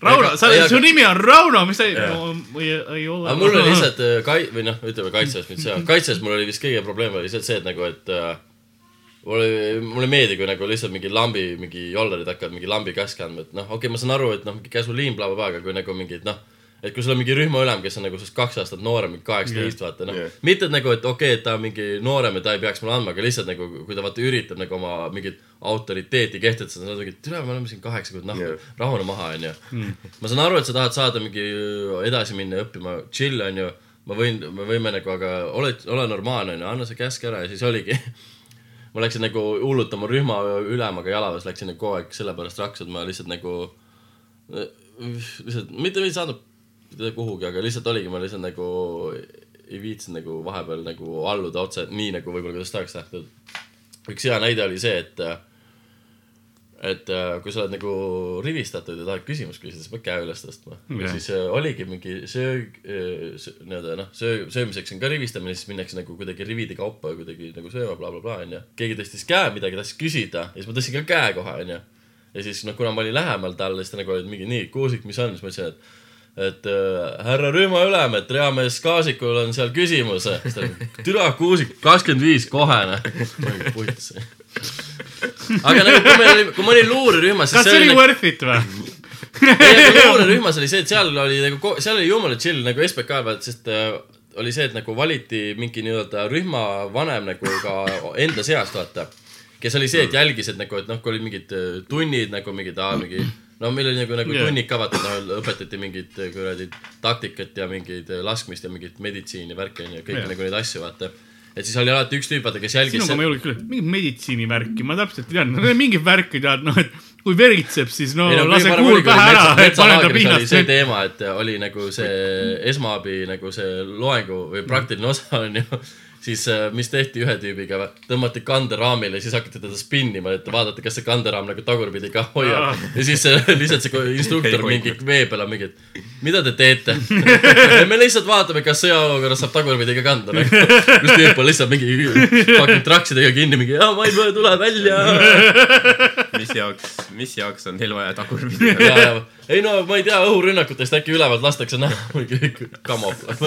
Speaker 2: Rauno, sa su nimi on Rauno, mis sa ei, ei, ei ole.
Speaker 4: aga mul oli lihtsalt äh, kai-, või noh, ütleme kaitses nüüd see, kaitses mul oli vist kõige probleem oli lihtsalt see, et nagu, et äh, mulle, mulle ei meeldi, kui nagu lihtsalt mingi lambi, mingi jollarid hakkavad mingi lambi käske andma, et noh, okei okay,, ma saan aru, et noh, mingi käsuliin bla,, blablabla, aga kui nagu mingid noh, et kui sul on mingi rühmaülem, kes on nagu sinust kaks aastat noorem, mingi kaheksateist, vaata noh yeah.. mitte et nagu, et okei okay,, et ta on mingi noorem ja ta ei peaks mulle andma, aga lihtsalt nagu, kui ta vaata üritab nagu oma mingit autoriteeti kehtestada, siis nad mingi, tere, me oleme siin kaheksa kuud,
Speaker 3: Jah.
Speaker 4: yeah., rahune maha, onju. ma saan aru, et sa tahad saada mingi edasi minna õppima, chill, onju. ma võin, me võime nagu, aga ole, ole normaalne, onju, anna see käsk ära ja siis oligi. Ma läksin nagu hullult oma rühma ülemaga jalaväes läksin nagu kogu aeg sellepärast raksu, et ma lihtsalt nagu, lihtsalt mitte ei saanud kuhugi, aga lihtsalt oligi, ma lihtsalt nagu ei viitsinud nagu vahepeal nagu alluda otse nii nagu võib-olla kuidas tahaks nähtud. üks hea näide oli see, et et äh, kui sa oled nagu rivistatud ja tahad küsimust küsida, siis pead käe üles tõstma.
Speaker 2: Jah.
Speaker 4: ja siis äh, oligi mingi söög, nii-öelda noh, söö, söömiseks on ka rivistamine, siis minnakse nagu kuidagi rivide kaupa kuidagi nagu sööma bla,, blablabla onju. keegi tõstis käe, midagi tahtis küsida ja siis ma tõstsin ka käe kohe onju. ja siis noh, kuna ma olin lähemal talle, siis ta nagu oli mingi nii, Kuusik, mis on, siis ma ütlesin, et et äh, härra rühmaülem, et reamees Kaasikul on seal küsimus. siis ta türa Kuusik, kakskümmend viis kohe noh. puits. Aga nagu, kui meil oli, kui ma olin luurerühmas,
Speaker 2: kas see oli
Speaker 4: nagu,
Speaker 2: worth it või?
Speaker 4: luurerühmas oli see, et seal oli nagu, seal oli jumala chill nagu SBK pealt, sest äh, oli see, et nagu valiti mingi nii-öelda rühmavanem nagu ka enda seast, vaata. kes oli see, et jälgis, et nagu, et noh, kui olid mingid äh, tunnid nagu mingid, mingid no meil oli nagu, nagu
Speaker 2: Jah.
Speaker 4: tunnid ka vaata, no õpetati mingit äh, kuradi taktikat ja mingeid äh, laskmist ja mingit meditsiini värki onju, kõiki
Speaker 2: Jah.
Speaker 4: nagu neid asju vaata. Et siis oli alati üks tüüp, vaata, kes jälgis
Speaker 2: sinuga ma ei julge küll, mingit meditsiinivärki, ma täpselt tean, mingit värki tead, noh, et kui veritseb, siis no,
Speaker 4: ei no
Speaker 2: lase kuul pähe ära, et pane ta piinast
Speaker 4: see. teema, et oli nagu see esmaabi nagu see loengu või praktiline osa onju. Siis äh, mis tehti ühe tüübiga, tõmmati kanderaamile, siis hakati teda spinnima, et vaadata, kas see kanderaam nagu tagurpidi ka hoiab. ja siis see, lihtsalt see instruktor mingi vee peal on mingi, et mida te teete? me lihtsalt vaatame, kas sõjaolukorras saab tagurpidi ka kanda nagu.. kus tüüp on lihtsalt mingi fucking traksidega kinni, mingi jaa, ma ei tule välja.
Speaker 3: mis jaoks, mis jaoks on teil vaja tagurpidi?
Speaker 4: ja, ja ei no ma ei tea, õhurünnakutest äkki ülevalt lastakse näha mingi kamoflaaž.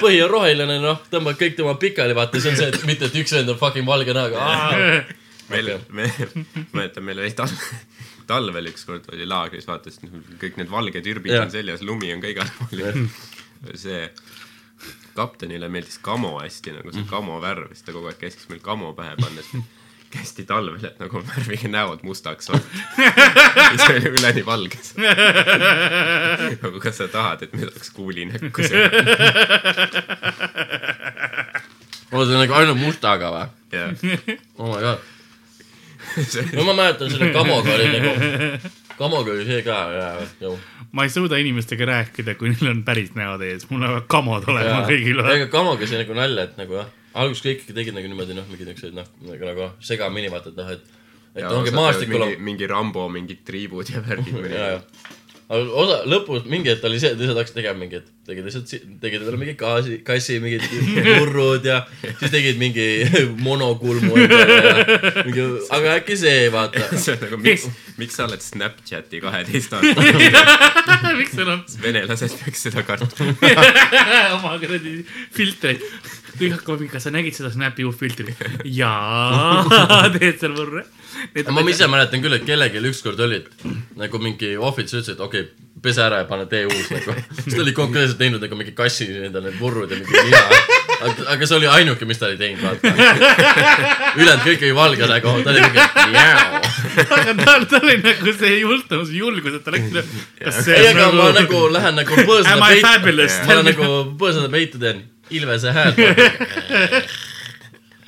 Speaker 4: põhi on roheline, noh, tõmbad kõik tema pikali, vaata, see on see, et mitte, et üks vend on fucking valge näoga.
Speaker 3: meil, me, mäletan, meil oli talv, talvel ükskord oli laagris, vaatasin kõik need valged ürbid on seljas, lumi on ka igal pool. Ja see kaptenile meeldis kamo hästi nagu see kamo värv, siis ta kogu aeg käskis meil kamo pähe panna, siis kästi talvel, et nagu värvige näod mustaks siis oli üleni valges. nagu kas sa tahad, et meil oleks kuuli näkku seal?
Speaker 4: on see nagu ainult mustaga või?
Speaker 3: jah,
Speaker 4: oh my god. no ma mäletan selle kamoga oli nagu, kamoga oli see ka ja, ja.
Speaker 2: ma ei suuda inimestega rääkida, kui neil on päris näod ees, mul peavad kamod olema kõigil.
Speaker 4: ega kamoga see nagu nalja, et nagu jah, alguses kõik ikka tegid nagu niimoodi noh, mingid niuksed noh, nagu nagu segamini vaata, et noh, et, et ongi maastikul on
Speaker 3: mingi, Rambo mingid triibud ja värgid või
Speaker 4: ja. Aga osa, lõpus mingi hetk oli see, et lihtsalt hakkasid tegema mingi, et tegid lihtsalt, tegid endale mingi gaasi, kassi, mingid murrud ja siis tegid mingi monokulmu endale ja mingi, aga äkki see, vaata.
Speaker 3: see on nagu, miks, miks sa oled Snapchati kaheteistaastane,
Speaker 2: miks sul on
Speaker 3: venelased peaks seda kartma.
Speaker 2: oma kuradi filtreid? kõik hakkavad, kas sa nägid seda Snapi uut filtrit? jaa, teed seal võrre.
Speaker 4: Ma ise mäletan küll, et kellelgi ükskord oli, et nagu mingi ohvits ütles, et okei okay,, pese ära ja pane tee uus nagu. siis ta oli konkreetselt teinud nagu mingi kassi endale need purrud ja mingi nina. aga, aga see oli ainuke, mis ta oli teinud, vaata. ülejäänud kõik oli valge nägu, ta oli mingi mjau.
Speaker 2: aga tal, tal oli nagu see jultumus, julgus, et ta läks.
Speaker 4: ei, aga ma
Speaker 2: nagu,
Speaker 4: nagu lähen nagu
Speaker 2: I fabulous?
Speaker 4: ma olen nagu põõsada peitu teen, Ilvese häält.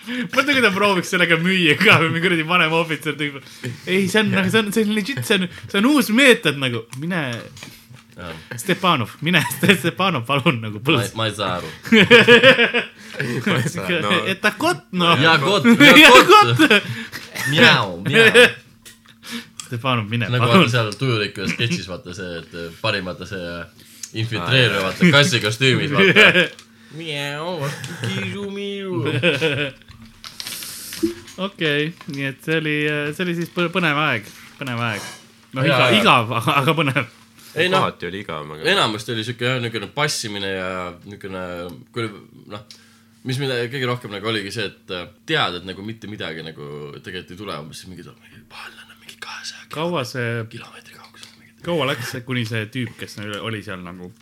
Speaker 2: mõtle, kui ta prooviks sellega müüa ka või mingi kuradi vanem ohvitser tüüp. ei, see on, see on, see on legit, see on, see on uus meetod nagu, mine. Stepanov, mine Stepanov, palun nagu
Speaker 4: ei, ma ei saa aru.
Speaker 3: no
Speaker 2: et ta kott noh.
Speaker 4: ja kott, ja kott. mjau, mjau.
Speaker 2: Stepanov, mine
Speaker 4: nagu
Speaker 2: palun.
Speaker 4: seal tujuliku sketšis vaata see, et parim vaata see infiltreeruja vaata kassi kostüümis vaata. mjau, kiisu-miiu.
Speaker 2: okei, nii et see oli, see oli siis põ- põnev aeg, põnev aeg. noh,
Speaker 4: Jaa,
Speaker 2: igav, aga, põnev.
Speaker 4: ei noh,
Speaker 3: kohati oli igav, aga
Speaker 4: enamasti oli siuke jah, niisugune passimine ja niisugune, kui noh, mis mida kõige rohkem nagu oligi see, et äh, tead, et nagu mitte midagi nagu tegelikult ei tule, umbes siis mingi, mingi vaenlane on mingi kahesaja
Speaker 2: kaua see,
Speaker 4: kilomeetri kaugusel.
Speaker 2: kaua läks, kuni see tüüp, kes oli- oli seal nagu,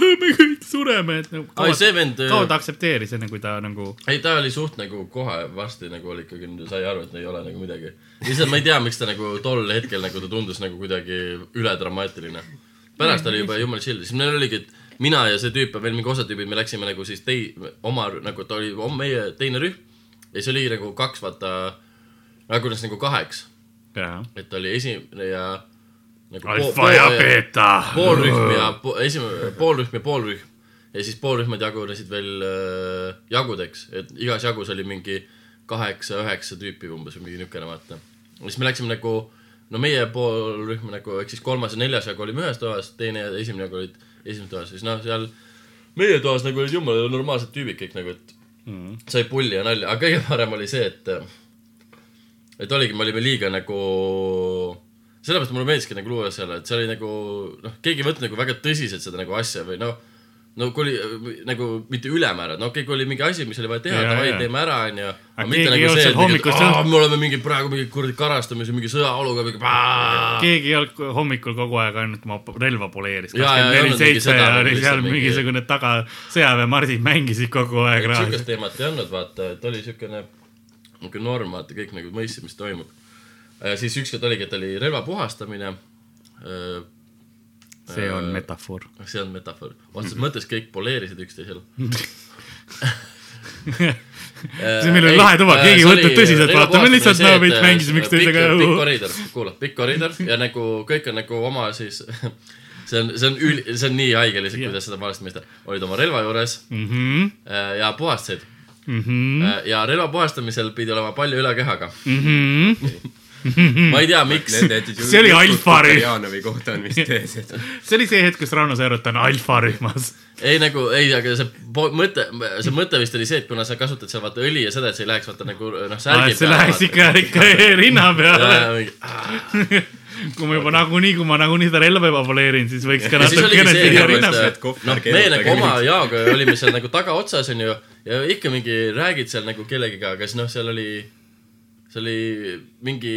Speaker 2: me kõik sureme, et nagu kaua
Speaker 4: see vend,
Speaker 2: kaua ta aktsepteeris, enne kui ta nagu
Speaker 4: ei ta oli suht nagu kohe varsti nagu oli ikkagi, sai aru, et ei ole nagu midagi. lihtsalt ma ei tea, miks ta nagu tol hetkel nagu ta tundus nagu kuidagi üledramaatiline. pärast oli juba jumala chill, siis meil oligi, et mina ja see tüüp ja veel mingi osa tüübid, me läksime nagu siis tei-, oma, nagu ta oli meie teine rühm. ja siis oli nagu kaks, vaata, jagunes nagu kaheks, et oli esimene ja nagu
Speaker 2: alfa ja beeta.
Speaker 4: poolrühm ja po, esimene poolrühm ja poolrühm ja siis poolrühmad jagunesid veel äh, jagudeks, et igas jagus oli mingi kaheksa-üheksa tüüpi umbes või mingi niisugune vaata. siis me läksime nagu, no meie poolrühm nagu ehk siis kolmas ja neljas jagu olime ühes toas, teine ja esimene jagu olid esimeses toas, siis noh, seal meie toas nagu olid jumala normaalsed tüübid kõik nagu, et mm. sai pulli ja nalja, aga kõige parem oli see, et et oligi, me olime liiga nagu sellepärast mulle meeldiski nagu luua seal, et see oli nagu noh, keegi ei võtnud nagu väga tõsiselt seda nagu asja või noh, no kui oli nagu mitte ülemäära, no okei, kui oli mingi asi, mis oli vaja teha, davai teeme ära, onju.
Speaker 2: Aga
Speaker 4: mitte nagu see, et mingi,
Speaker 2: hommikust õht-
Speaker 4: me oleme mingi praegu mingi kuradi karastamise, mingi sõjaoluga, mingi
Speaker 2: keegi ei olnud hommikul kogu aeg ainult oma relva poleeris.
Speaker 4: Mingi
Speaker 2: oli seal
Speaker 4: mingi-
Speaker 2: mingisugune taga sõjaväemardid mängisid kogu aeg.
Speaker 4: sihukest teemat ei olnud, vaata, et oli siukene, niuke norm, vaata, kõik nagu mõistsid, mis toimub. Siis ükskord oligi, et oli relva puhastamine.
Speaker 2: see on metafoor.
Speaker 4: see on metafoor, otseses mõttes kõik poleerisid üksteisel.
Speaker 2: see meil oli lahe tuba, keegi ei võtnud tõsiselt, vaata, me lihtsalt no veits mängisime üksteisega.
Speaker 4: pikk koridor, kuula, pikk koridor ja nagu kõik on nagu oma siis, see on, see on üli, see on nii haige lihtsalt, kuidas seda valesti mõista. olid oma relva juures
Speaker 2: Mhm,
Speaker 4: äh, ja puhastasid. ja relva puhastamisel pidi olema palju üle kehaga. Ma ei tea, miks.
Speaker 2: See oli alfarühm.
Speaker 3: Janovi kohta on vist ees,
Speaker 2: see oli see hetk, kus Rauno Seerut on alfarühmas.
Speaker 4: ei nagu, ei, aga see mõte, see mõte vist oli see, et kuna sa kasutad seal vaata õli ja seda, et see ei läheks vaata nagu noh, särgi
Speaker 2: see läheks ikka, ikka rinna peale. kui ma juba nagunii, kui ma nagunii seda relva juba poleerin, siis võiks ka natukene siia
Speaker 4: et-
Speaker 2: rinna
Speaker 3: et
Speaker 2: peale.
Speaker 3: kohver
Speaker 4: noh, me nagu oma Jaaga olime seal nagu tagaotsas onju ja ikka mingi räägid seal nagu kellegiga, aga siis noh, seal oli, see oli mingi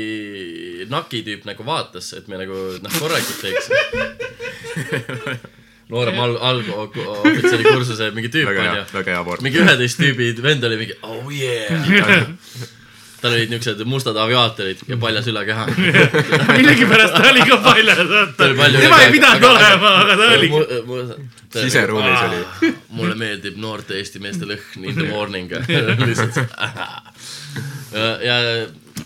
Speaker 4: naki tüüp nagu vaatas, et me nagu noh, korralikult teeks. noorem al-, algohvitseri kursuse mingi tüüp onju,,
Speaker 3: väga hea poolt.
Speaker 4: mingi üheteist tüübi vend oli mingi oh yeah. tal olid niuksed mustad aviaatorid ja paljas ülakeha.
Speaker 2: millegipärast ta oli ka paljas, tema ei pidanud
Speaker 4: aga-
Speaker 2: olema, aga ta oli.
Speaker 3: siseruumis oli.
Speaker 4: mulle meeldib noorte Eesti meeste lõhn in the morning lihtsalt ja, ja,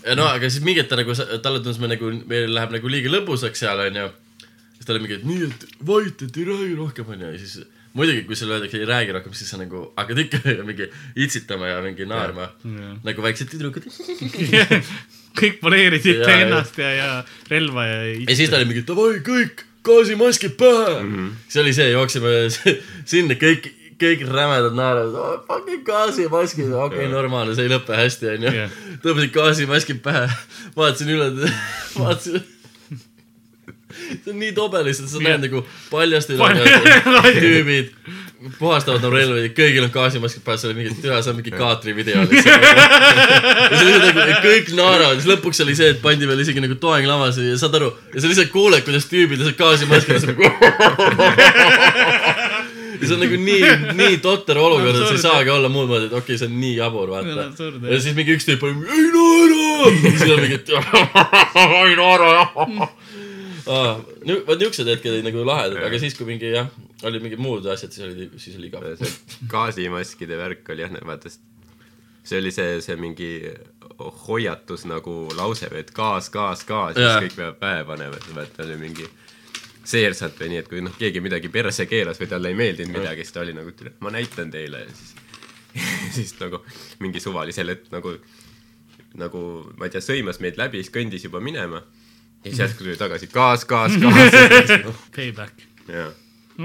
Speaker 4: ja no aga siis mingi hetk ta nagu, talle tundus me nagu, meil läheb nagu liiga lõbusaks seal onju. siis ta oli mingi, et nii, et vait, et ei räägi rohkem onju ja siis muidugi, kui sulle öeldakse ei räägi rohkem, siis sa nagu hakkad ikka mingi itsitama ja mingi naerma nagu väiksed tüdrukud.
Speaker 2: kõik
Speaker 4: ja.
Speaker 2: ennast ja, ja relva ja.
Speaker 4: ja siis ta oli mingi davai kõik gaasimaskid pähe mm. -hmm. siis oli see, jooksime sinna kõik, kõik rämedad naeravad oh,, fucking gaasimaskid, okei okay,, normaalne, see ei lõpe hästi onju
Speaker 2: Jah.
Speaker 4: tõmbasid gaasimaskid pähe, vaatasin üle, vaatasin. see on nii tobe lihtsalt, sa näed nagu paljasti
Speaker 2: Pal-
Speaker 4: tüübid puhastavad nagu relvi, kõigil on gaasimaskid pähe, see oli mingi, türa, see on mingi kaatri video lihtsalt. nagu, kõik naeravad, siis lõpuks oli see, et pandi veel isegi nagu toeng lavas ja saad aru, ja sa lihtsalt kuuled, kuidas tüübid lihtsalt gaasimaskid ja see on nagu nii, nii totter olukord, et sa ei saagi olla muud moodi, et okei okay,, see on nii jabur,
Speaker 2: on
Speaker 4: vaata ja siis mingi üks tüüp oli, ei naera. siis on mingi, ei naera jah. vot niuksed hetked olid nagu lahedad, aga siis, kui mingi jah, olid mingid muud asjad, siis oli, siis oli igav.
Speaker 3: see gaasimaskide värk oli jah, vaata, see oli see, see mingi hoiatus nagu lause, et gaas, gaas, gaas, siis
Speaker 4: Jaa.
Speaker 3: kõik peavad pähe panema, et vaata oli mingi seersant või nii, et kui noh, keegi midagi perse keeras või talle ei meeldinud midagi, siis ta oli nagu, ma näitan teile ja siis siis nagu mingi suvalisel hetk nagu nagu ma ei tea, sõimas meid läbi, siis kõndis juba minema ja siis järsku tuli tagasi gaas, gaas, gaas.
Speaker 2: Payback,
Speaker 3: jah,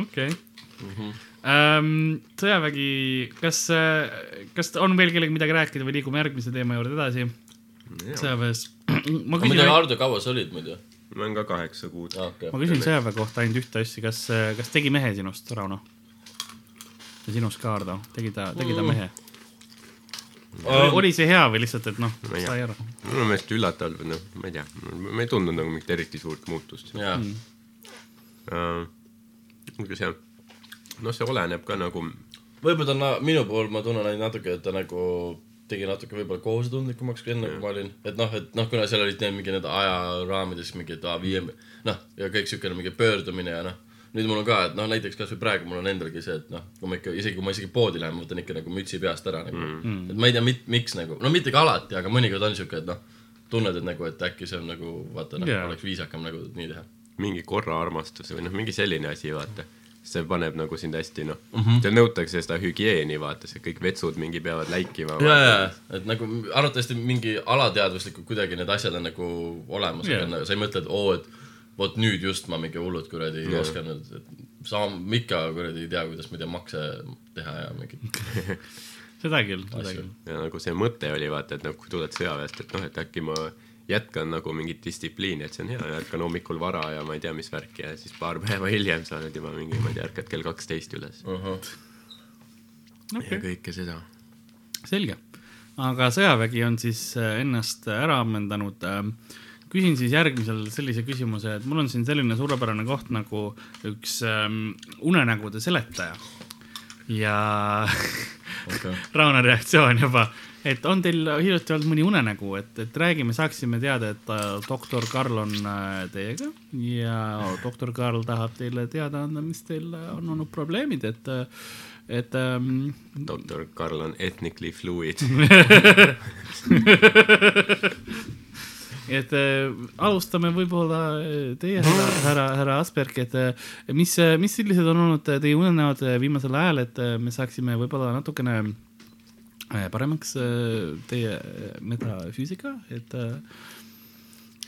Speaker 2: okei. sõjavägi, kas, kas on veel kellelgi midagi rääkida või liigume järgmise teema juurde edasi? sõjaväes, ma
Speaker 4: ma
Speaker 2: küsin
Speaker 4: Hardo, kaua sa olid muidu?
Speaker 3: Ma olen ka kaheksa kuud.
Speaker 4: okei
Speaker 2: ma. küsin sõjaväe kohta ainult ühte asja, kas, kas tegi mehe sinust, Rauno? ja sinust ka, Hardo, tegi ta, tegi ta mehe? oli see hea või lihtsalt, et noh, sai aru?
Speaker 3: minu meelest üllatav, noh, ma ei tea, ma ei tundnud nagu mingit eriti suurt muutust.
Speaker 4: jaa,
Speaker 3: aga see, noh, see oleneb ka nagu,
Speaker 4: võib-olla ta on, minu puhul ma tunnen ainult natuke, et ta nagu tegi natuke võib-olla kohusetundlikumaks kui enne, kui ma olin. et noh, et noh, kuna seal olid need mingi need ajaraamides mingi, et aa viie, noh, ja kõik siukene mingi pöördumine ja noh, nüüd mul on ka, et noh, näiteks kasvõi praegu mul on endalgi see, et noh, kui ma ikka, isegi kui ma isegi poodi lähen, ma võtan ikka nagu mütsi peast ära nagu mm.. et ma ei tea, miks nagu, no mitte ka alati, aga mõnikord on siuke, et noh, tunned, et nagu, et äkki see on nagu vaata noh yeah., oleks viisakam nagu nii teha.
Speaker 3: mingi korraarmastus või noh, mingi selline asi, vaata. See paneb nagu sind hästi, noh mm -hmm., seal nõutakse seda hügieeni, vaata, see kõik vetsud mingi peavad läikima.
Speaker 4: ja, ja, et nagu arvatavasti mingi alateadvuslikult kuidagi need asjad on nagu olemas yeah., aga sa ei mõtle, et oo, et vot nüüd just ma mingi hullult kuradi yeah. oskan, et saan, ikka kuradi ei tea, kuidas ma ei tea, makse teha ja mingi
Speaker 2: seda küll, seda küll.
Speaker 3: ja nagu see mõte oli vaata, et noh, kui tuled sõjaväest, et noh, et äkki ma jätkan nagu mingit distsipliini, et see on hea, ärkan hommikul vara ja ma ei tea, mis värki ja siis paar päeva hiljem sa oled juba mingi, ma ei tea, ärkad kell kaksteist üles
Speaker 4: uh. -huh.
Speaker 2: okei
Speaker 3: ja, kõike seda.
Speaker 2: selge. aga sõjavägi on siis äh, ennast ära ammendanud. küsin siis järgmisel sellise küsimuse, et mul on siin selline suurepärane koht nagu üks ähm, unenägude seletaja ja
Speaker 4: Okay.
Speaker 2: Rauno reaktsioon juba, et on teil hiljuti olnud mõni unenägu, et, et räägime, saaksime teada, et äh, doktor Karl on äh, teiega ja doktor Karl tahab teile teada anda, mis teil äh, on olnud probleemid, et, et ähm,
Speaker 3: doktor Karl on ethnically fluid.
Speaker 2: et äh, alustame võib-olla teie, härra, härra, härra Asperg, et mis, mis sellised on olnud teie unenäod viimasel ajal, et me saaksime võib-olla natukene äh, paremaks äh, teie äh, metafüüsika, et äh,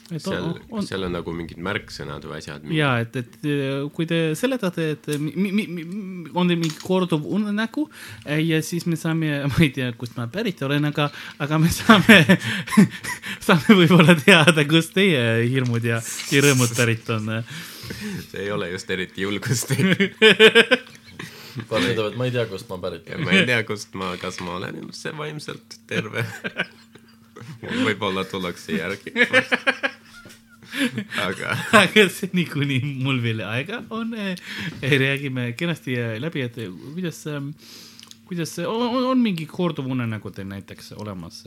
Speaker 2: et
Speaker 3: seal
Speaker 2: on,
Speaker 3: seal on nagu mingid märksõnad või asjad.
Speaker 2: ja et, et kui te seletate, et mi, mi, mi, on teil mingi korduv unenägu ja siis me saame, ma ei tea, kust ma pärit olen, aga, aga me saame, saame võib-olla teada, kust teie hirmud ja, ja rõõmud pärit on.
Speaker 3: see ei ole just eriti julgustav.
Speaker 4: Ütleb, et ma ei tea, kust ma pärit olen.
Speaker 3: ma ei tea, kust ma, kas ma olen üldse vaimselt terve. võib-olla tullakse järgi. aga
Speaker 2: aga seni, kuni mul veel aega on, räägime kenasti läbi, et kuidas, kuidas, on, on mingi korduv unenägu teil näiteks olemas?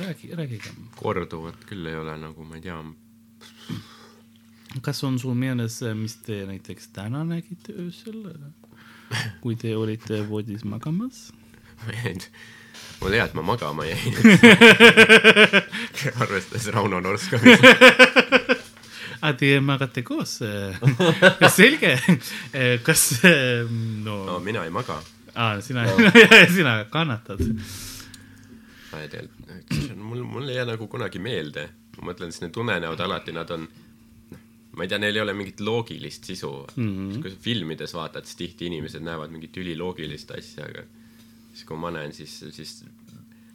Speaker 2: räägi, rääkige.
Speaker 3: korduvat küll ei ole nagu, ma ei tea,
Speaker 2: kas on sul meeles, mis te näiteks täna nägite öösel, kui te olite voodis magamas?
Speaker 3: mul hea, et ma magama jäin. arvestades Rauno Norskamist.
Speaker 2: aa, Ah, te magate koos? selge, kas, no,
Speaker 3: no mina ei maga.
Speaker 2: aa, sina, sina kannatad.
Speaker 3: ma ei tea, mul, mul ei jää nagu kunagi meelde. ma mõtlen, siis need unenäod alati nad on, ma ei tea, neil ei ole mingit loogilist sisu mm. -hmm. kui sa filmides vaatad, siis tihti inimesed näevad mingit üliloogilist asja, aga siis kui ma näen, siis, siis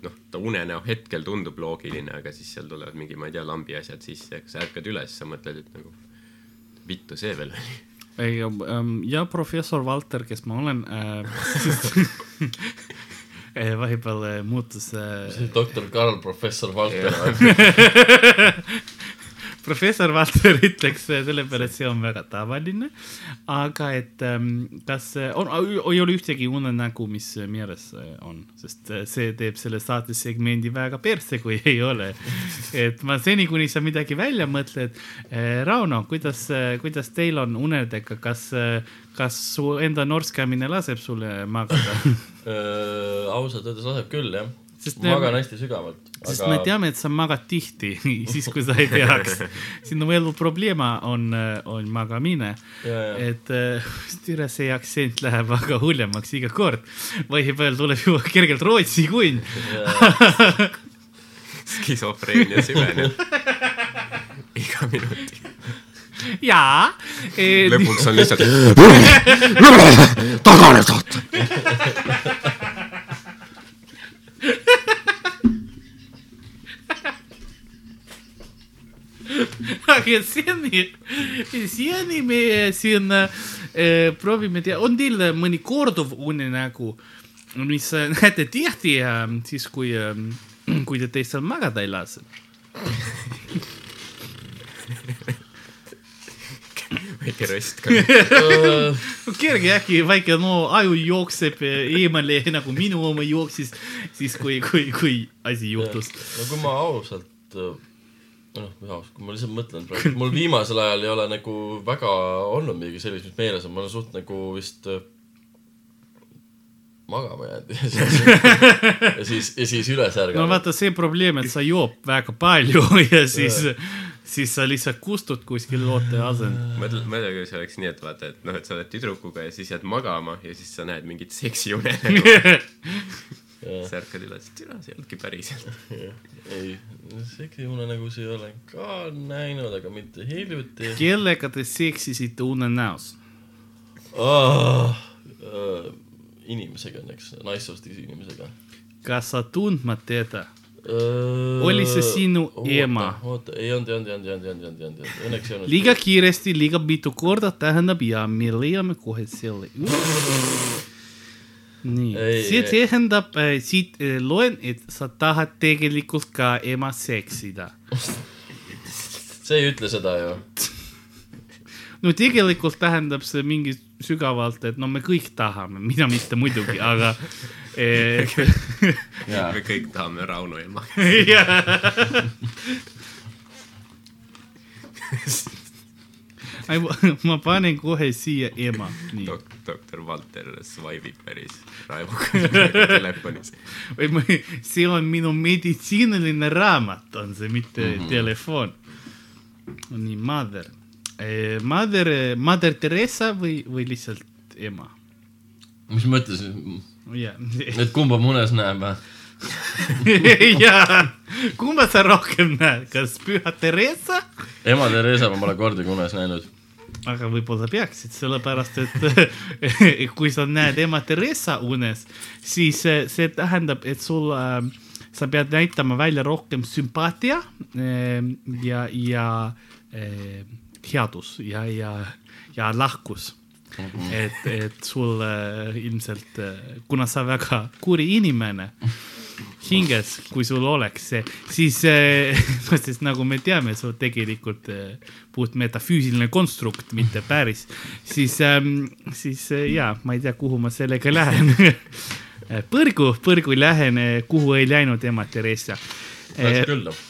Speaker 3: noh, ta unenäo hetkel tundub loogiline, aga siis seal tulevad mingi, ma ei tea, lambi asjad sisse ja kui sa ärkad üles, sa mõtled, et nagu vittu see veel oli.
Speaker 2: ei, ja professor Valter, kes ma olen äh, vahepeal äh, muutus äh,
Speaker 4: doktor Karl, professor Valter.
Speaker 2: professor Valter ütleks äh, selle peale, et see on väga tavaline, aga et ähm, kas äh, on, ei ole ühtegi unenägu, mis äh, meeles äh, on, sest äh, see teeb selle saatesegmendi väga perse, kui ei ole. et ma seni, kuni sa midagi välja mõtled äh,, Rauno, kuidas äh,, kuidas teil on unedega, kas äh,, kas su enda norskamine laseb sulle magada?
Speaker 4: ausalt öeldes laseb küll, jah.
Speaker 2: Sest
Speaker 4: ma
Speaker 2: me-
Speaker 4: magan hästi sügavalt.
Speaker 2: sest me teame, et sa magad tihti, siis kui sa ei peaks. sinu elu probleem on, on magamine. Et äh, türa see aktsent läheb väga hullemaks iga kord. vahepeal tuleb ju kergelt Rootsi kunn.
Speaker 3: skisofreenia süveneb iga minuti.
Speaker 2: jaa.
Speaker 3: lõpuks on lihtsalt
Speaker 1: tagane saate.
Speaker 2: Ага, сени, сени ме сина е, проби ме тя. Он дил мани кордов уненаку. Ми се нете тихти, ти с cui, кои да те се мага да иласе.
Speaker 3: Väike röst ka.
Speaker 2: kerge äkki väike no aju jookseb eemale nagu minu oma jooksis siis kui, kui, kui asi juhtus.
Speaker 4: no kui ma ausalt, noh, ausalt, kui ma lihtsalt mõtlen praegu, mul viimasel ajal ei ole nagu väga olnud midagi sellist, mis meeles on, ma olen suht nagu vist äh, magama jäänud ja siis, ja siis, ja siis üles
Speaker 2: no
Speaker 4: ärganud.
Speaker 2: vaata see probleem, et sa joob väga palju ja siis, siis sa lihtsalt kustud kuskil looteasend.
Speaker 3: mõtle, mõtle, kui see oleks nii, et vaata, et noh, et sa oled tüdrukuga ja siis jääd magama ja siis sa näed mingit seksiunenägu. sa ärkad üles, türa, see ei olnudki päriselt.
Speaker 4: ei, seksiunenägusid olen ka näinud, aga mitte hiljuti
Speaker 2: kellega te seksisite unenäos?
Speaker 4: oh,. Uh, inimesega õnneks, naissoost inimesega
Speaker 2: kas sa tundma teda?
Speaker 4: uh,.
Speaker 2: Oli see sinu ema?
Speaker 4: oota, ei olnud, ei olnud, ei olnud, ei olnud, ei olnud, ei olnud, õnneks ei olnud.
Speaker 2: liiga kiiresti, liiga mitu korda tähendab ja me leiame kohe selle. nii,
Speaker 4: Ei,
Speaker 2: see tähendab, siit eh, loen, et sa tahad tegelikult ka ema seksida.
Speaker 4: see ei ütle seda ju.
Speaker 2: no tegelikult tähendab see mingi sügavalt, et no me kõik tahame, mina mitte muidugi, aga eh,
Speaker 3: me kõik tahame Rauno.
Speaker 2: Ai, ma- panen kohe siia ema,
Speaker 3: doktor Valter swipe'ib päris raevuga telefonis.
Speaker 2: või ma, see on minu meditsiiniline raamat, on see, mitte mm -hmm. telefon. nii, mother. Mother, Mother Theresa või, või lihtsalt ema?
Speaker 4: mis mõttes,
Speaker 2: jah,
Speaker 4: et kumba munes näeb või?
Speaker 2: jaa, kumba sa rohkem näed, kas Püha Theresa?
Speaker 4: ema Theresa ma pole kordagi unes näinud.
Speaker 2: aga võib-olla peaksid, sellepärast et kui sa näed ema Theresa unes, siis eh, see tähendab, et sul äh,, sa pead näitama välja rohkem sümpaatia äh, ja, ja äh, headus ja, ja, ja lahkus. et, et sul äh, ilmselt äh,, kuna sa väga kuri inimene hinges, kui sul oleks see, siis äh, sest nagu me teame, sa oled tegelikult puht metafüüsiline konstrukt, mitte päris, siis ähm,, siis ja ma ei tea, kuhu ma sellega lähen. põrgu, põrgu lähen, kuhu ei läinud ema Theresa.
Speaker 4: läks küll noh.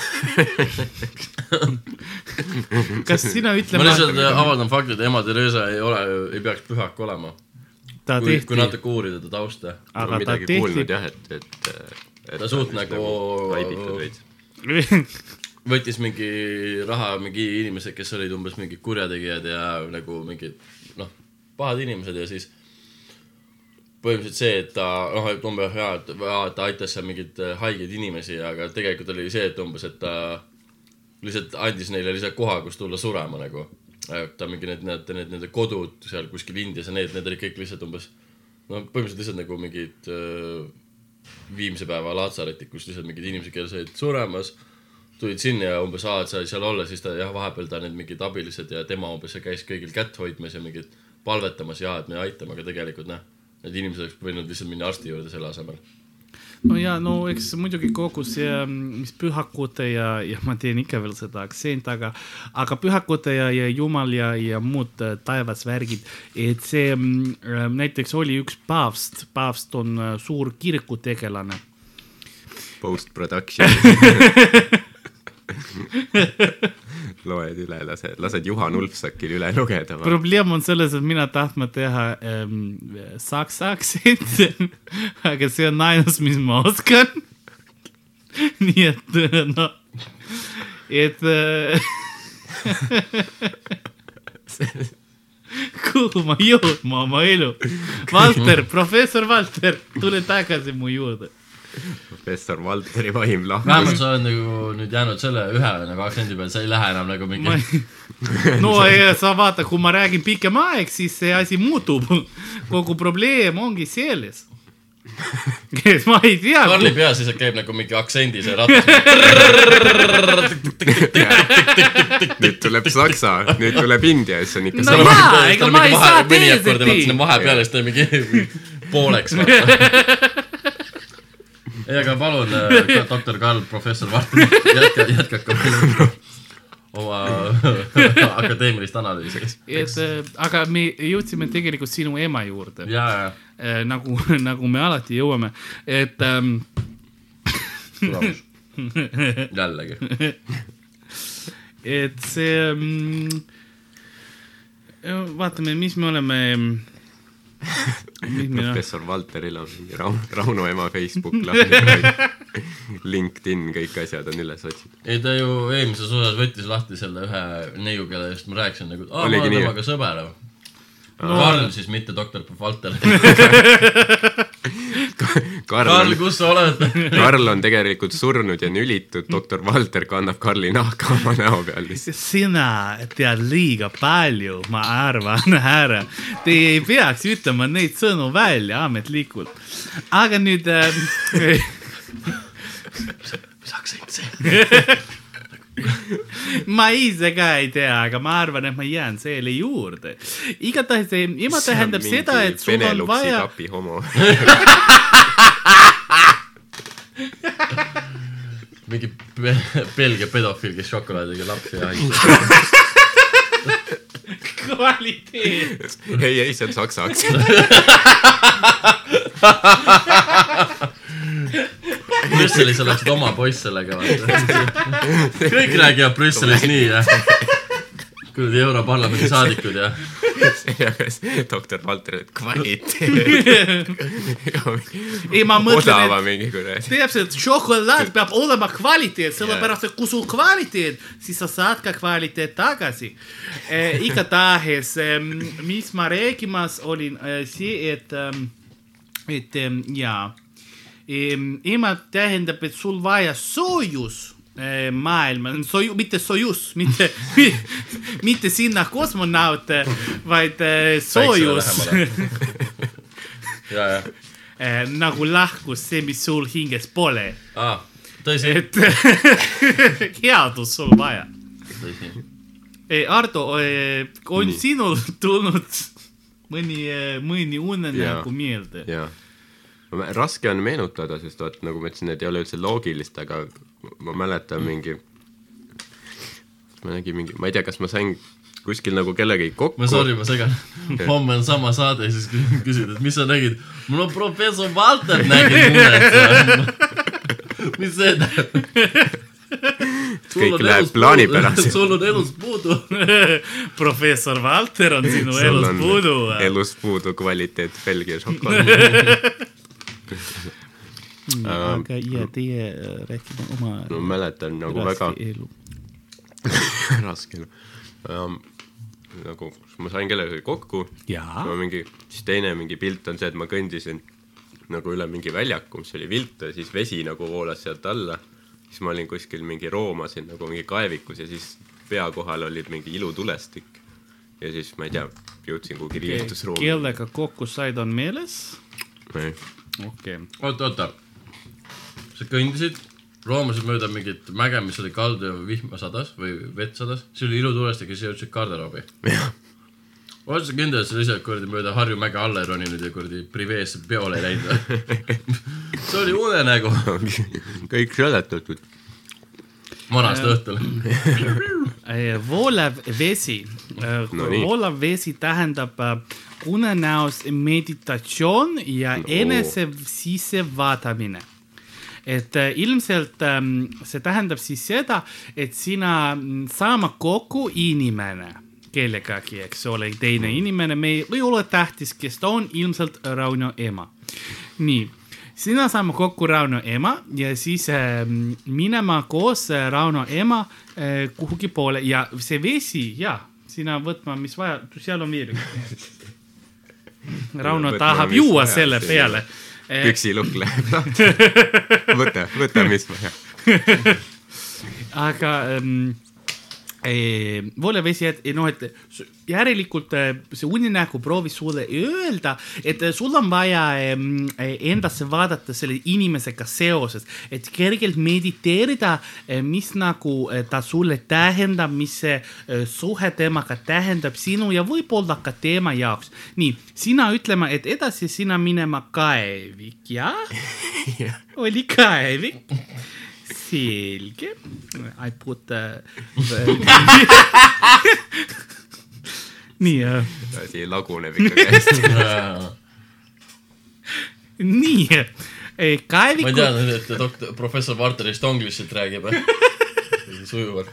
Speaker 2: kas sina ütle
Speaker 4: ma, lihtsalt avaldan fakti, et ema Theresa ei ole, ei peaks pühak olema.
Speaker 2: ta
Speaker 4: kui, kui
Speaker 2: tehti,
Speaker 4: natuke uurida ta tausta.
Speaker 2: aga ta
Speaker 3: midagi kuulnud
Speaker 2: tehti,
Speaker 3: jah, et, et, et.
Speaker 4: Ta suht nagu-
Speaker 3: veits.
Speaker 4: võttis mingi raha mingi inimesed, kes olid umbes mingid kurjategijad ja nagu mingid noh, pahad inimesed ja siis põhimõtteliselt see, et ta noh, et umbes jaa, et ta aitas seal mingeid äh, haigeid inimesi, aga tegelikult oli see, et umbes, et ta lihtsalt andis neile lihtsalt koha, kus tulla surema nagu. ta mingi need, need, need nende kodud seal kuskil Indias ja need, need olid kõik lihtsalt umbes no põhimõtteliselt lihtsalt nagu mingid äh, viimse päeva laatsaretid, kus lihtsalt mingid inimesed, kes olid suremas, tulid sinna ja umbes, aa, et sa seal olla, siis ta jah, vahepeal ta need mingid abilised ja tema umbes käis kõigil kätt hoidmas ja mingid palvetamas ja et me aitame, aga tegelikult noh, need inimesed oleks võinud lihtsalt minna arsti juurde selle asemel.
Speaker 2: no ja no eks muidugi kogu see, mis pühakute ja, ja ma teen ikka veel seda aktsent, aga, aga pühakute ja, ja jumal ja, ja muud äh, taevasvärgid, et see mm, äh, näiteks oli üks paavst, paavst on äh, suur kirikutegelane.
Speaker 3: Post production. loed üle, lased, lased Juhan Ulfsakil üle lugeda.
Speaker 2: probleem on selles, et mina tahtma teha ähm, saksa aktsenti, aga see on ainus, mis ma oskan. nii et noh, et äh, kuhu ma jõudma oma elu. Valter, professor Valter, tule tagasi mu juurde.
Speaker 3: Professor Valteri vaim
Speaker 4: vähemalt
Speaker 3: lahkus.
Speaker 4: sa oled nagu nüüd jäänud selle ühe nagu aktsendi peale, sa ei lähe enam nagu mingi
Speaker 2: ma ei, no ja sa vaata, kui ma räägin pikem aeg, siis see asi muutub. kogu probleem ongi selles. et ma ei tea.
Speaker 4: Karli peas lihtsalt käib nagu mingi aktsendi see ratas.
Speaker 3: nüüd tuleb saksa, nüüd tuleb india ja siis on ikka
Speaker 2: No jaa, ega ma ei saa
Speaker 4: mõni jääb korda
Speaker 2: teisiti.
Speaker 4: vaata sinna vahepeale, siis ta mingi pooleks. ei, aga palun, doktor Karl, professor Martin, jätka, jätkake oma, oma akadeemilist analüüsi.
Speaker 2: et äh, aga me jõudsime tegelikult sinu ema juurde,
Speaker 4: ja, ja,
Speaker 2: nagu, nagu me alati jõuame, et ähm,
Speaker 4: jällegi.
Speaker 2: et see mm,, vaatame, mis me oleme, me,
Speaker 3: professor Valteril on mingi Rauno, Rauno ema Facebook. LinkedIn, kõik asjad on üles otsitud.
Speaker 4: ei, ta ju eelmises osas võttis lahti selle ühe neiu, kellest ma rääkisin nagu, aa, ma olen temaga sõber. Karl siis, mitte doktor Valter.
Speaker 3: Karl
Speaker 4: Karl,
Speaker 3: on,
Speaker 4: kus sa oled?
Speaker 3: Karl on tegelikult surnud ja nülitud, doktor Valter kannab Karli nahka oma näo peal lihtsalt.
Speaker 2: sina tead liiga palju, ma arvan, härra. Te ei peaks ütlema neid sõnu välja ametlikult. aga nüüd äh,,
Speaker 4: mis aktsent see?
Speaker 2: ma ise ka ei tea, aga ma arvan, et ma jään selle juurde. igatahes ema tähendab seda, et sul on vaja,
Speaker 3: kapi homo.
Speaker 4: mingi Belgia pedofiil, kes šokolaadiga lapsi jahitab.
Speaker 2: kvaliteet.
Speaker 3: ei, ei, see on saksa aktsent.
Speaker 4: Brüsselis oleksid oma poiss sellega, vaata. kõik räägivad Brüsselis nii ja. kuradi Europarlamendi saadikud ja.
Speaker 3: doktor Valter, et kvaliteet.
Speaker 2: ei, ma mõtlen,
Speaker 3: odava
Speaker 2: et
Speaker 3: mingi kuradi.
Speaker 2: täpselt, šokolaad peab olema kvaliteet, sellepärast et kui sul kvaliteet, siis sa saad ka kvaliteet tagasi eh,. igatahes eh,, mis ma rääkimas olin eh,, see, et eh,, et eh, jaa, ema tähendab, et sul vaja soojus eh, maailma, soju-, mitte sojus, mitte, mitte sinna kosmonaute, vaid eh, soojus eh, nagu lahkus see, mis sul hinges pole.
Speaker 4: aa, tõsi,
Speaker 2: et headust sul vaja.
Speaker 4: tõsi.
Speaker 2: Ardo, on
Speaker 3: Nii.
Speaker 2: sinul tulnud mõni, mõni unenägu meelde?
Speaker 3: jaa. Raske on meenutada, sest vaat nagu ma ütlesin, need ei ole üldse loogilised, aga ma mäletan mingi, ma nägin mingi, ma ei tea, kas ma sain kuskil nagu kellegagi kokku.
Speaker 4: ma sorry, ma segan. homme on sama saade ja siis kü- küsid, et mis sa nägid. mul on professor Valter nägid unes. mis see tähendab?
Speaker 3: kõik läheb plaanipäraselt.
Speaker 4: sul on elus puudu.
Speaker 2: professor Valter on sinu elus puudu.
Speaker 3: elus puudu kvaliteet Belgia šokolaad.
Speaker 2: Aga ja teie äh, rääkige oma
Speaker 3: no ma mäletan nagu väga
Speaker 2: raske elu.
Speaker 3: um,. nagu ma sain kellegagi kokku, ma, mingi, siis teine mingi pilt on see, et ma kõndisin nagu üle mingi väljaku, mis oli viltu ja siis vesi nagu voolas sealt alla. siis ma olin kuskil mingi roomasin nagu mingi kaevikus ja siis pea kohal olid mingi ilutulestik. ja siis ma ei tea, jõudsin kuhugi riietusruumi.
Speaker 2: kellega kokku said, on meeles? Okei okay.,
Speaker 4: oota, oota. sa kõndisid, roomasid mööda mingit mäge, mis oli kaldu ja vihma sadas või vett sadas, siis oli ilutulestik ja siis jõudsid garderoobi.
Speaker 3: jah,
Speaker 4: oled sa kindel, et sa lihtsalt kuradi mööda Harju mäge alla ei roninud ja kuradi priveesse peole ei läinud või? see oli unenägu
Speaker 3: kõik seletatud.
Speaker 4: Vanast õhtul.
Speaker 2: voolav vesi
Speaker 3: No nii.
Speaker 2: voolav vesi tähendab äh, unenäos meditatsioon ja
Speaker 3: No.
Speaker 2: enese sissevaatamine. et äh, ilmselt ähm, see tähendab siis seda, et sina mm, saama kokku inimene kellegagi, eks ole, teine inimene, me ei, ei ole tähtis, kes ta on, ilmselt Rauno ema. nii, sina saame kokku Rauno ema ja siis äh, minema koos Rauno ema äh, kuhugi poole ja see vesi ja sina võtma, mis vaja, seal on veel üks. Rauno tahab juua
Speaker 3: vaja,
Speaker 2: selle peale.
Speaker 3: püksilukk läheb lahti. võta, võta, mis vaja.
Speaker 2: aga ähm, eh, voolevesi, et noh, et järelikult eh, see uninägu proovis sulle öelda, et eh, sul on vaja eh, endasse vaadata selle inimesega seoses, et kergelt mediteerida, mis nagu eh, ta sulle tähendab, mis see eh, suhe temaga tähendab sinu ja võib-olla ka tema jaoks. nii, sina ütlema, et edasi sina minema kaevik, jah? oli kaevik selge. I put uh,. nii uh,,
Speaker 3: asi laguneb ikka käest.
Speaker 2: nii eh,
Speaker 4: ma ei
Speaker 2: kaeviku,
Speaker 4: teadnud, et doktor, professor Varterist Anglist räägib. sujuvalt.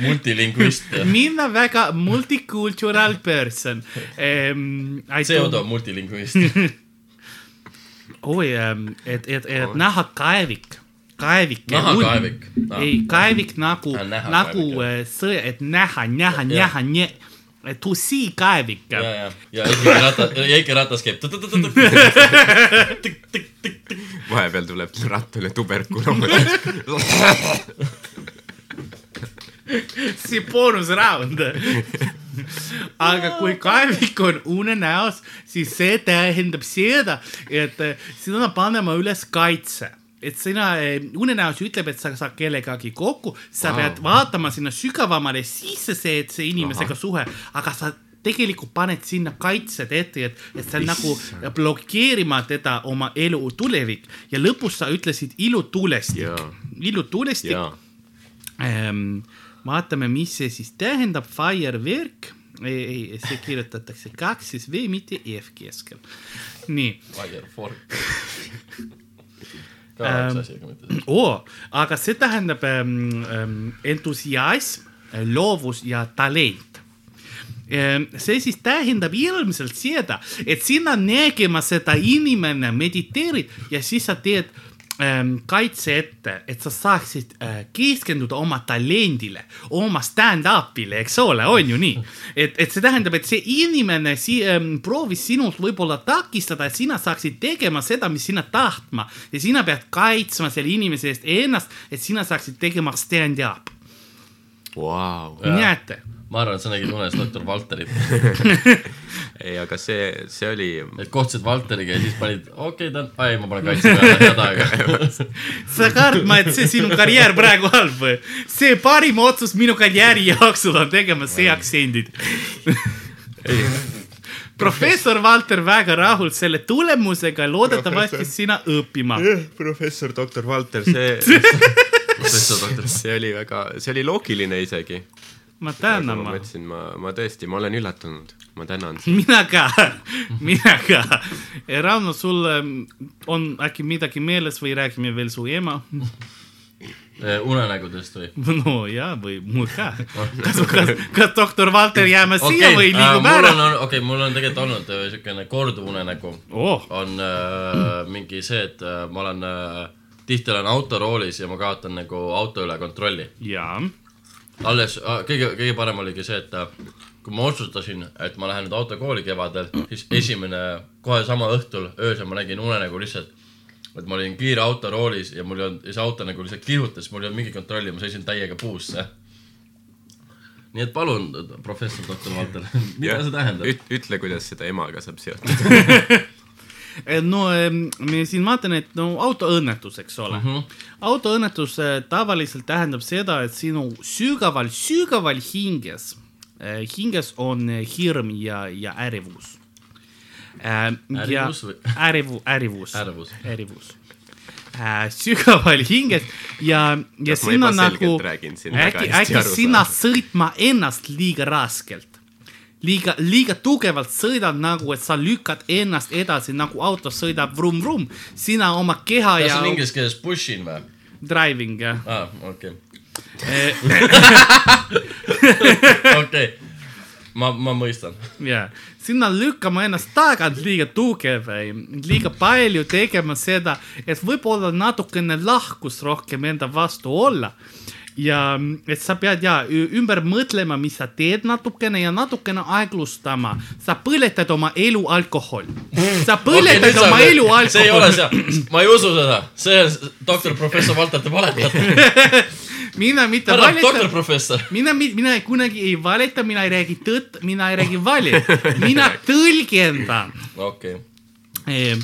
Speaker 4: multilingvist
Speaker 2: mina väga multicultural person um,.
Speaker 4: pseudo multilingvist.
Speaker 2: oi, et, et, et näha kaevik, kaevik.
Speaker 4: Nahakaevik. Ah.
Speaker 2: ei, kaevik nagu nagu eh, sõja, et näha, näha, näha, to see kaevik.
Speaker 4: ja, ja, ja Heiki Ratas, Heiki Ratas käib.
Speaker 3: vahepeal tuleb rattale tuberkuloos.
Speaker 2: see boonusraund. aga kui kaevik on unenäos, siis see tähendab seda, et eh, sina panema üles kaitse et sina eh, unenäos ütleb, et sa saad kellegagi kokku, sa
Speaker 3: Wow.
Speaker 2: pead vaatama sinna sügavamale sisse see, et see inimesega
Speaker 3: Ahah.
Speaker 2: suhe, aga sa tegelikult paned sinna kaitsed ette, et, et sa nagu
Speaker 3: Issand.
Speaker 2: blokeerima teda oma elu tulevik ja lõpus sa ütlesid ilutulestik ilutulestik ähm,. vaatame, mis see siis tähendab, firework, ei, ei, see kirjutatakse kaks siis V, mitte F keskel. nii,
Speaker 4: Firefork. mitte.
Speaker 2: oo, aga see tähendab ähm, ähm, entusiasm, loovus ja talent. see siis tähendab ilmselt seda, et sina nägema seda inimene mediteerid ja siis sa teed ähm, kaitse ette, et sa saaksid äh, keskenduda oma talendile, oma stand-up'ile, eks ole, on ju nii. et, et see tähendab, et see inimene si- ähm, proovis sinult võib-olla takistada, et sina saaksid tegema seda, mis sina tahtma ja sina pead kaitsma selle inimese eest ennast, et sina saaksid tegema stand-up.
Speaker 3: Vau.
Speaker 2: näete,
Speaker 4: ma arvan, et sa nägid unes doktor Valterit,
Speaker 3: ei, aga see, see oli,
Speaker 4: et kohtusid Valteriga ja siis panid, okei okay,, ta on, ai, ma panen kaitse peale, head aega.
Speaker 2: sa kartma, et see sinu karjäär praegu halb või? see parim otsus minu karjääri jooksul on tegema see aktsendid. professor Valter väga rahul selle tulemusega, loodetavasti sina õppima.
Speaker 3: professor doktor Valter, see,
Speaker 4: professor doktor.
Speaker 3: see oli väga, see oli loogiline isegi.
Speaker 2: Ma tänan, ma,
Speaker 3: mõtlesin, ma, ma tõesti, ma olen üllatunud, ma tänan.
Speaker 2: mina ka, mina ka. Rauno, sul on äkki midagi meeles või räägime veel su ema?
Speaker 4: unenägudest või?
Speaker 2: no ja, või mul ka. kas, kas, kas doktor Valter jääma siia või liigub
Speaker 4: mul
Speaker 2: ära
Speaker 4: on, okei okay,, mul on tegelikult olnud äh, siukene korduv unenägu.
Speaker 2: oh,
Speaker 4: on äh, mingi see, et äh, ma olen äh,, tihti olen autoroolis ja ma kaotan nagu auto üle kontrolli.
Speaker 2: jaa,
Speaker 4: alles äh, kõige, kõige parem oligi see, et äh, kui ma otsustasin, et ma lähen nüüd autokooli kevadel, siis esimene, kohe sama õhtul, öösel ma nägin unenägu lihtsalt, et ma olin kiire autoroolis ja mul ei olnud, ja see auto nagu lihtsalt kihutas, mul ei olnud mingit kontrolli, ma seisin täiega puusse. nii et palun, professor doktor Valter, mida see tähendab?
Speaker 3: ütle, kuidas seda emaga saab seotud.
Speaker 2: no em, me siin vaatan, et no autoõnnetus, eks ole mm. -hmm. autoõnnetus eh, tavaliselt tähendab seda, et sinu sügaval, sügaval hinges, hinges on eh, hirm ja, ja ärevus.
Speaker 4: Ärevus või?
Speaker 2: ärivu, ärevus.
Speaker 4: Ärevus.
Speaker 2: ärevus. sügaval hinges ja, ja sina nagu äkki, äkki sina sõitma ennast liiga raskelt liiga, liiga tugevalt sõidad nagu, et sa lükkad ennast edasi nagu auto sõidab vrum-vrum, sina oma keha
Speaker 4: kas
Speaker 2: ja
Speaker 4: on inglise keeles push in või?
Speaker 2: driving jah
Speaker 4: aa, okei,
Speaker 2: Eh,
Speaker 4: okei. ma, ma mõistan.
Speaker 2: ja sina lükkama ennast tagant liiga tugev, liiga palju tegema seda, et võib-olla natukene lahkus rohkem enda vastu olla ja et sa pead ja ümber mõtlema, mis sa teed natukene ja natukene aeglustama. sa põletad oma elu alkoholi. sa põletad okay, oma elu alkoholi.
Speaker 4: see ei ole see, ma ei usu seda, see on doktor professor Valter, te valetate.
Speaker 2: mina mitte
Speaker 4: härra doktor professor.
Speaker 2: mina, mina kunagi ei valeta, mina ei räägi tõtt, mina ei räägi vali, mina tõlgendan
Speaker 4: okei,
Speaker 2: Ehm,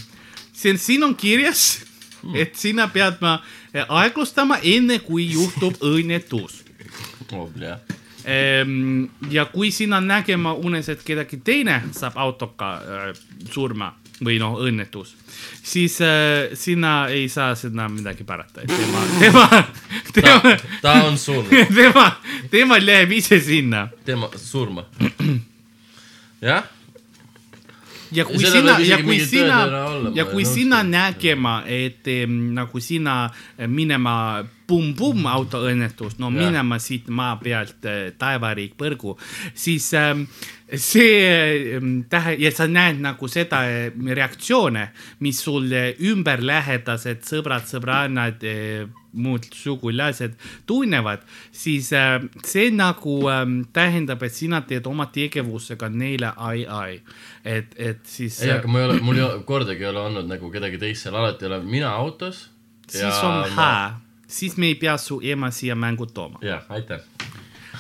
Speaker 2: siin, siin on kirjas, et sina pead ma aeglustama enne, kui juhtub õnnetus.
Speaker 4: jah.
Speaker 2: ja kui sina nägema unes, et kedagi teine saab autoga äh, surma või noh, õnnetus, siis äh, sina ei saa seda midagi parata, et tema, tema,
Speaker 4: ta
Speaker 2: tema,
Speaker 4: ta on surnud,
Speaker 2: tema, tema läheb ise sinna
Speaker 4: tema surma. jah,
Speaker 2: ja kui
Speaker 4: Sellel
Speaker 2: sina ja kui sina ja kui sina nägema, et nagu sina eh, minema pumm-pumm autoõnnetus, no
Speaker 4: Jah.
Speaker 2: minema siit maa pealt eh, taevariik põrgu, siis ähm, see tähe- ja sa näed nagu seda eh, reaktsioone, mis sul eh, ümberlähedased sõbrad, sõbrannad, muud sugulased tunnevad, siis äh, see nagu ähm, tähendab, et sina teed oma tegevusega neile ai-ai, et, et siis.
Speaker 4: ei, aga ma ei ole, mul ei ole, kordagi ei ole olnud nagu kedagi teist seal, alati olen mina autos.
Speaker 2: siis on hää, siis me ei pea su ema siia mängu tooma.
Speaker 4: jah, aitäh.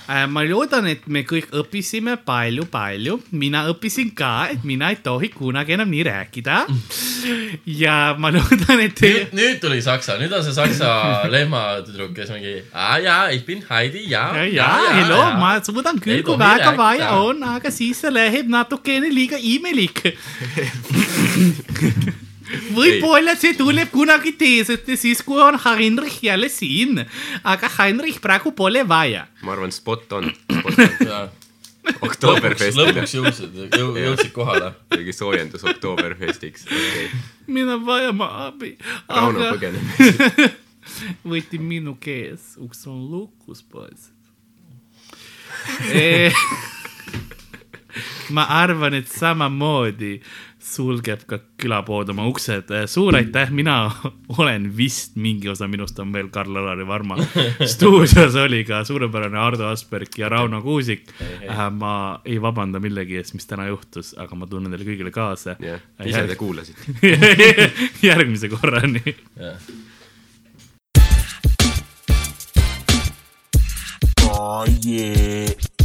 Speaker 2: Ma loodan, et me kõik õppisime palju-palju, mina õppisin ka, et mina ei tohi kunagi enam nii rääkida. ja ma loodan, et teie
Speaker 4: nüüd, tuli saksa, nüüd on see saksa lehmatüdruk, kes mingi, ja, ich bin Heidi, ja,
Speaker 2: ja, ja, hello, ma suudan küll, kui väga vaja on, aga siis see läheb natukene liiga imelik. võib-olla see tuleb kunagi teisest, siis kui on Heinrich jälle siin, aga Heinrich praegu pole vaja.
Speaker 3: ma arvan, spot on, spot on.
Speaker 4: lõpuks,
Speaker 3: Oktoberfestile
Speaker 4: lõpuks jõudsid, jõudsid kohale.
Speaker 3: mingi soojendus Oktoberfestiks. okei,
Speaker 2: mina vajame abi,
Speaker 3: Rauno
Speaker 2: aga
Speaker 3: põgeneb.
Speaker 2: võeti minu käes, uks on lukus, poisid. ma arvan, et samamoodi sulgeb ka külapood oma uksed. suur aitäh, mina olen vist, mingi osa minust on veel Karl-Alari Varma. stuudios oli ka suurepärane Ardo Asperg ja Rauno Kuusik. ma ei vabanda millegi eest, mis täna juhtus, aga ma tunnen teile kõigile kaasa.
Speaker 3: jah, ise te kuulasite.
Speaker 2: järgmise korrani.
Speaker 4: jah.
Speaker 1: Oh yeah.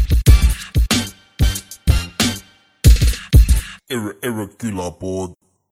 Speaker 1: Irregular board.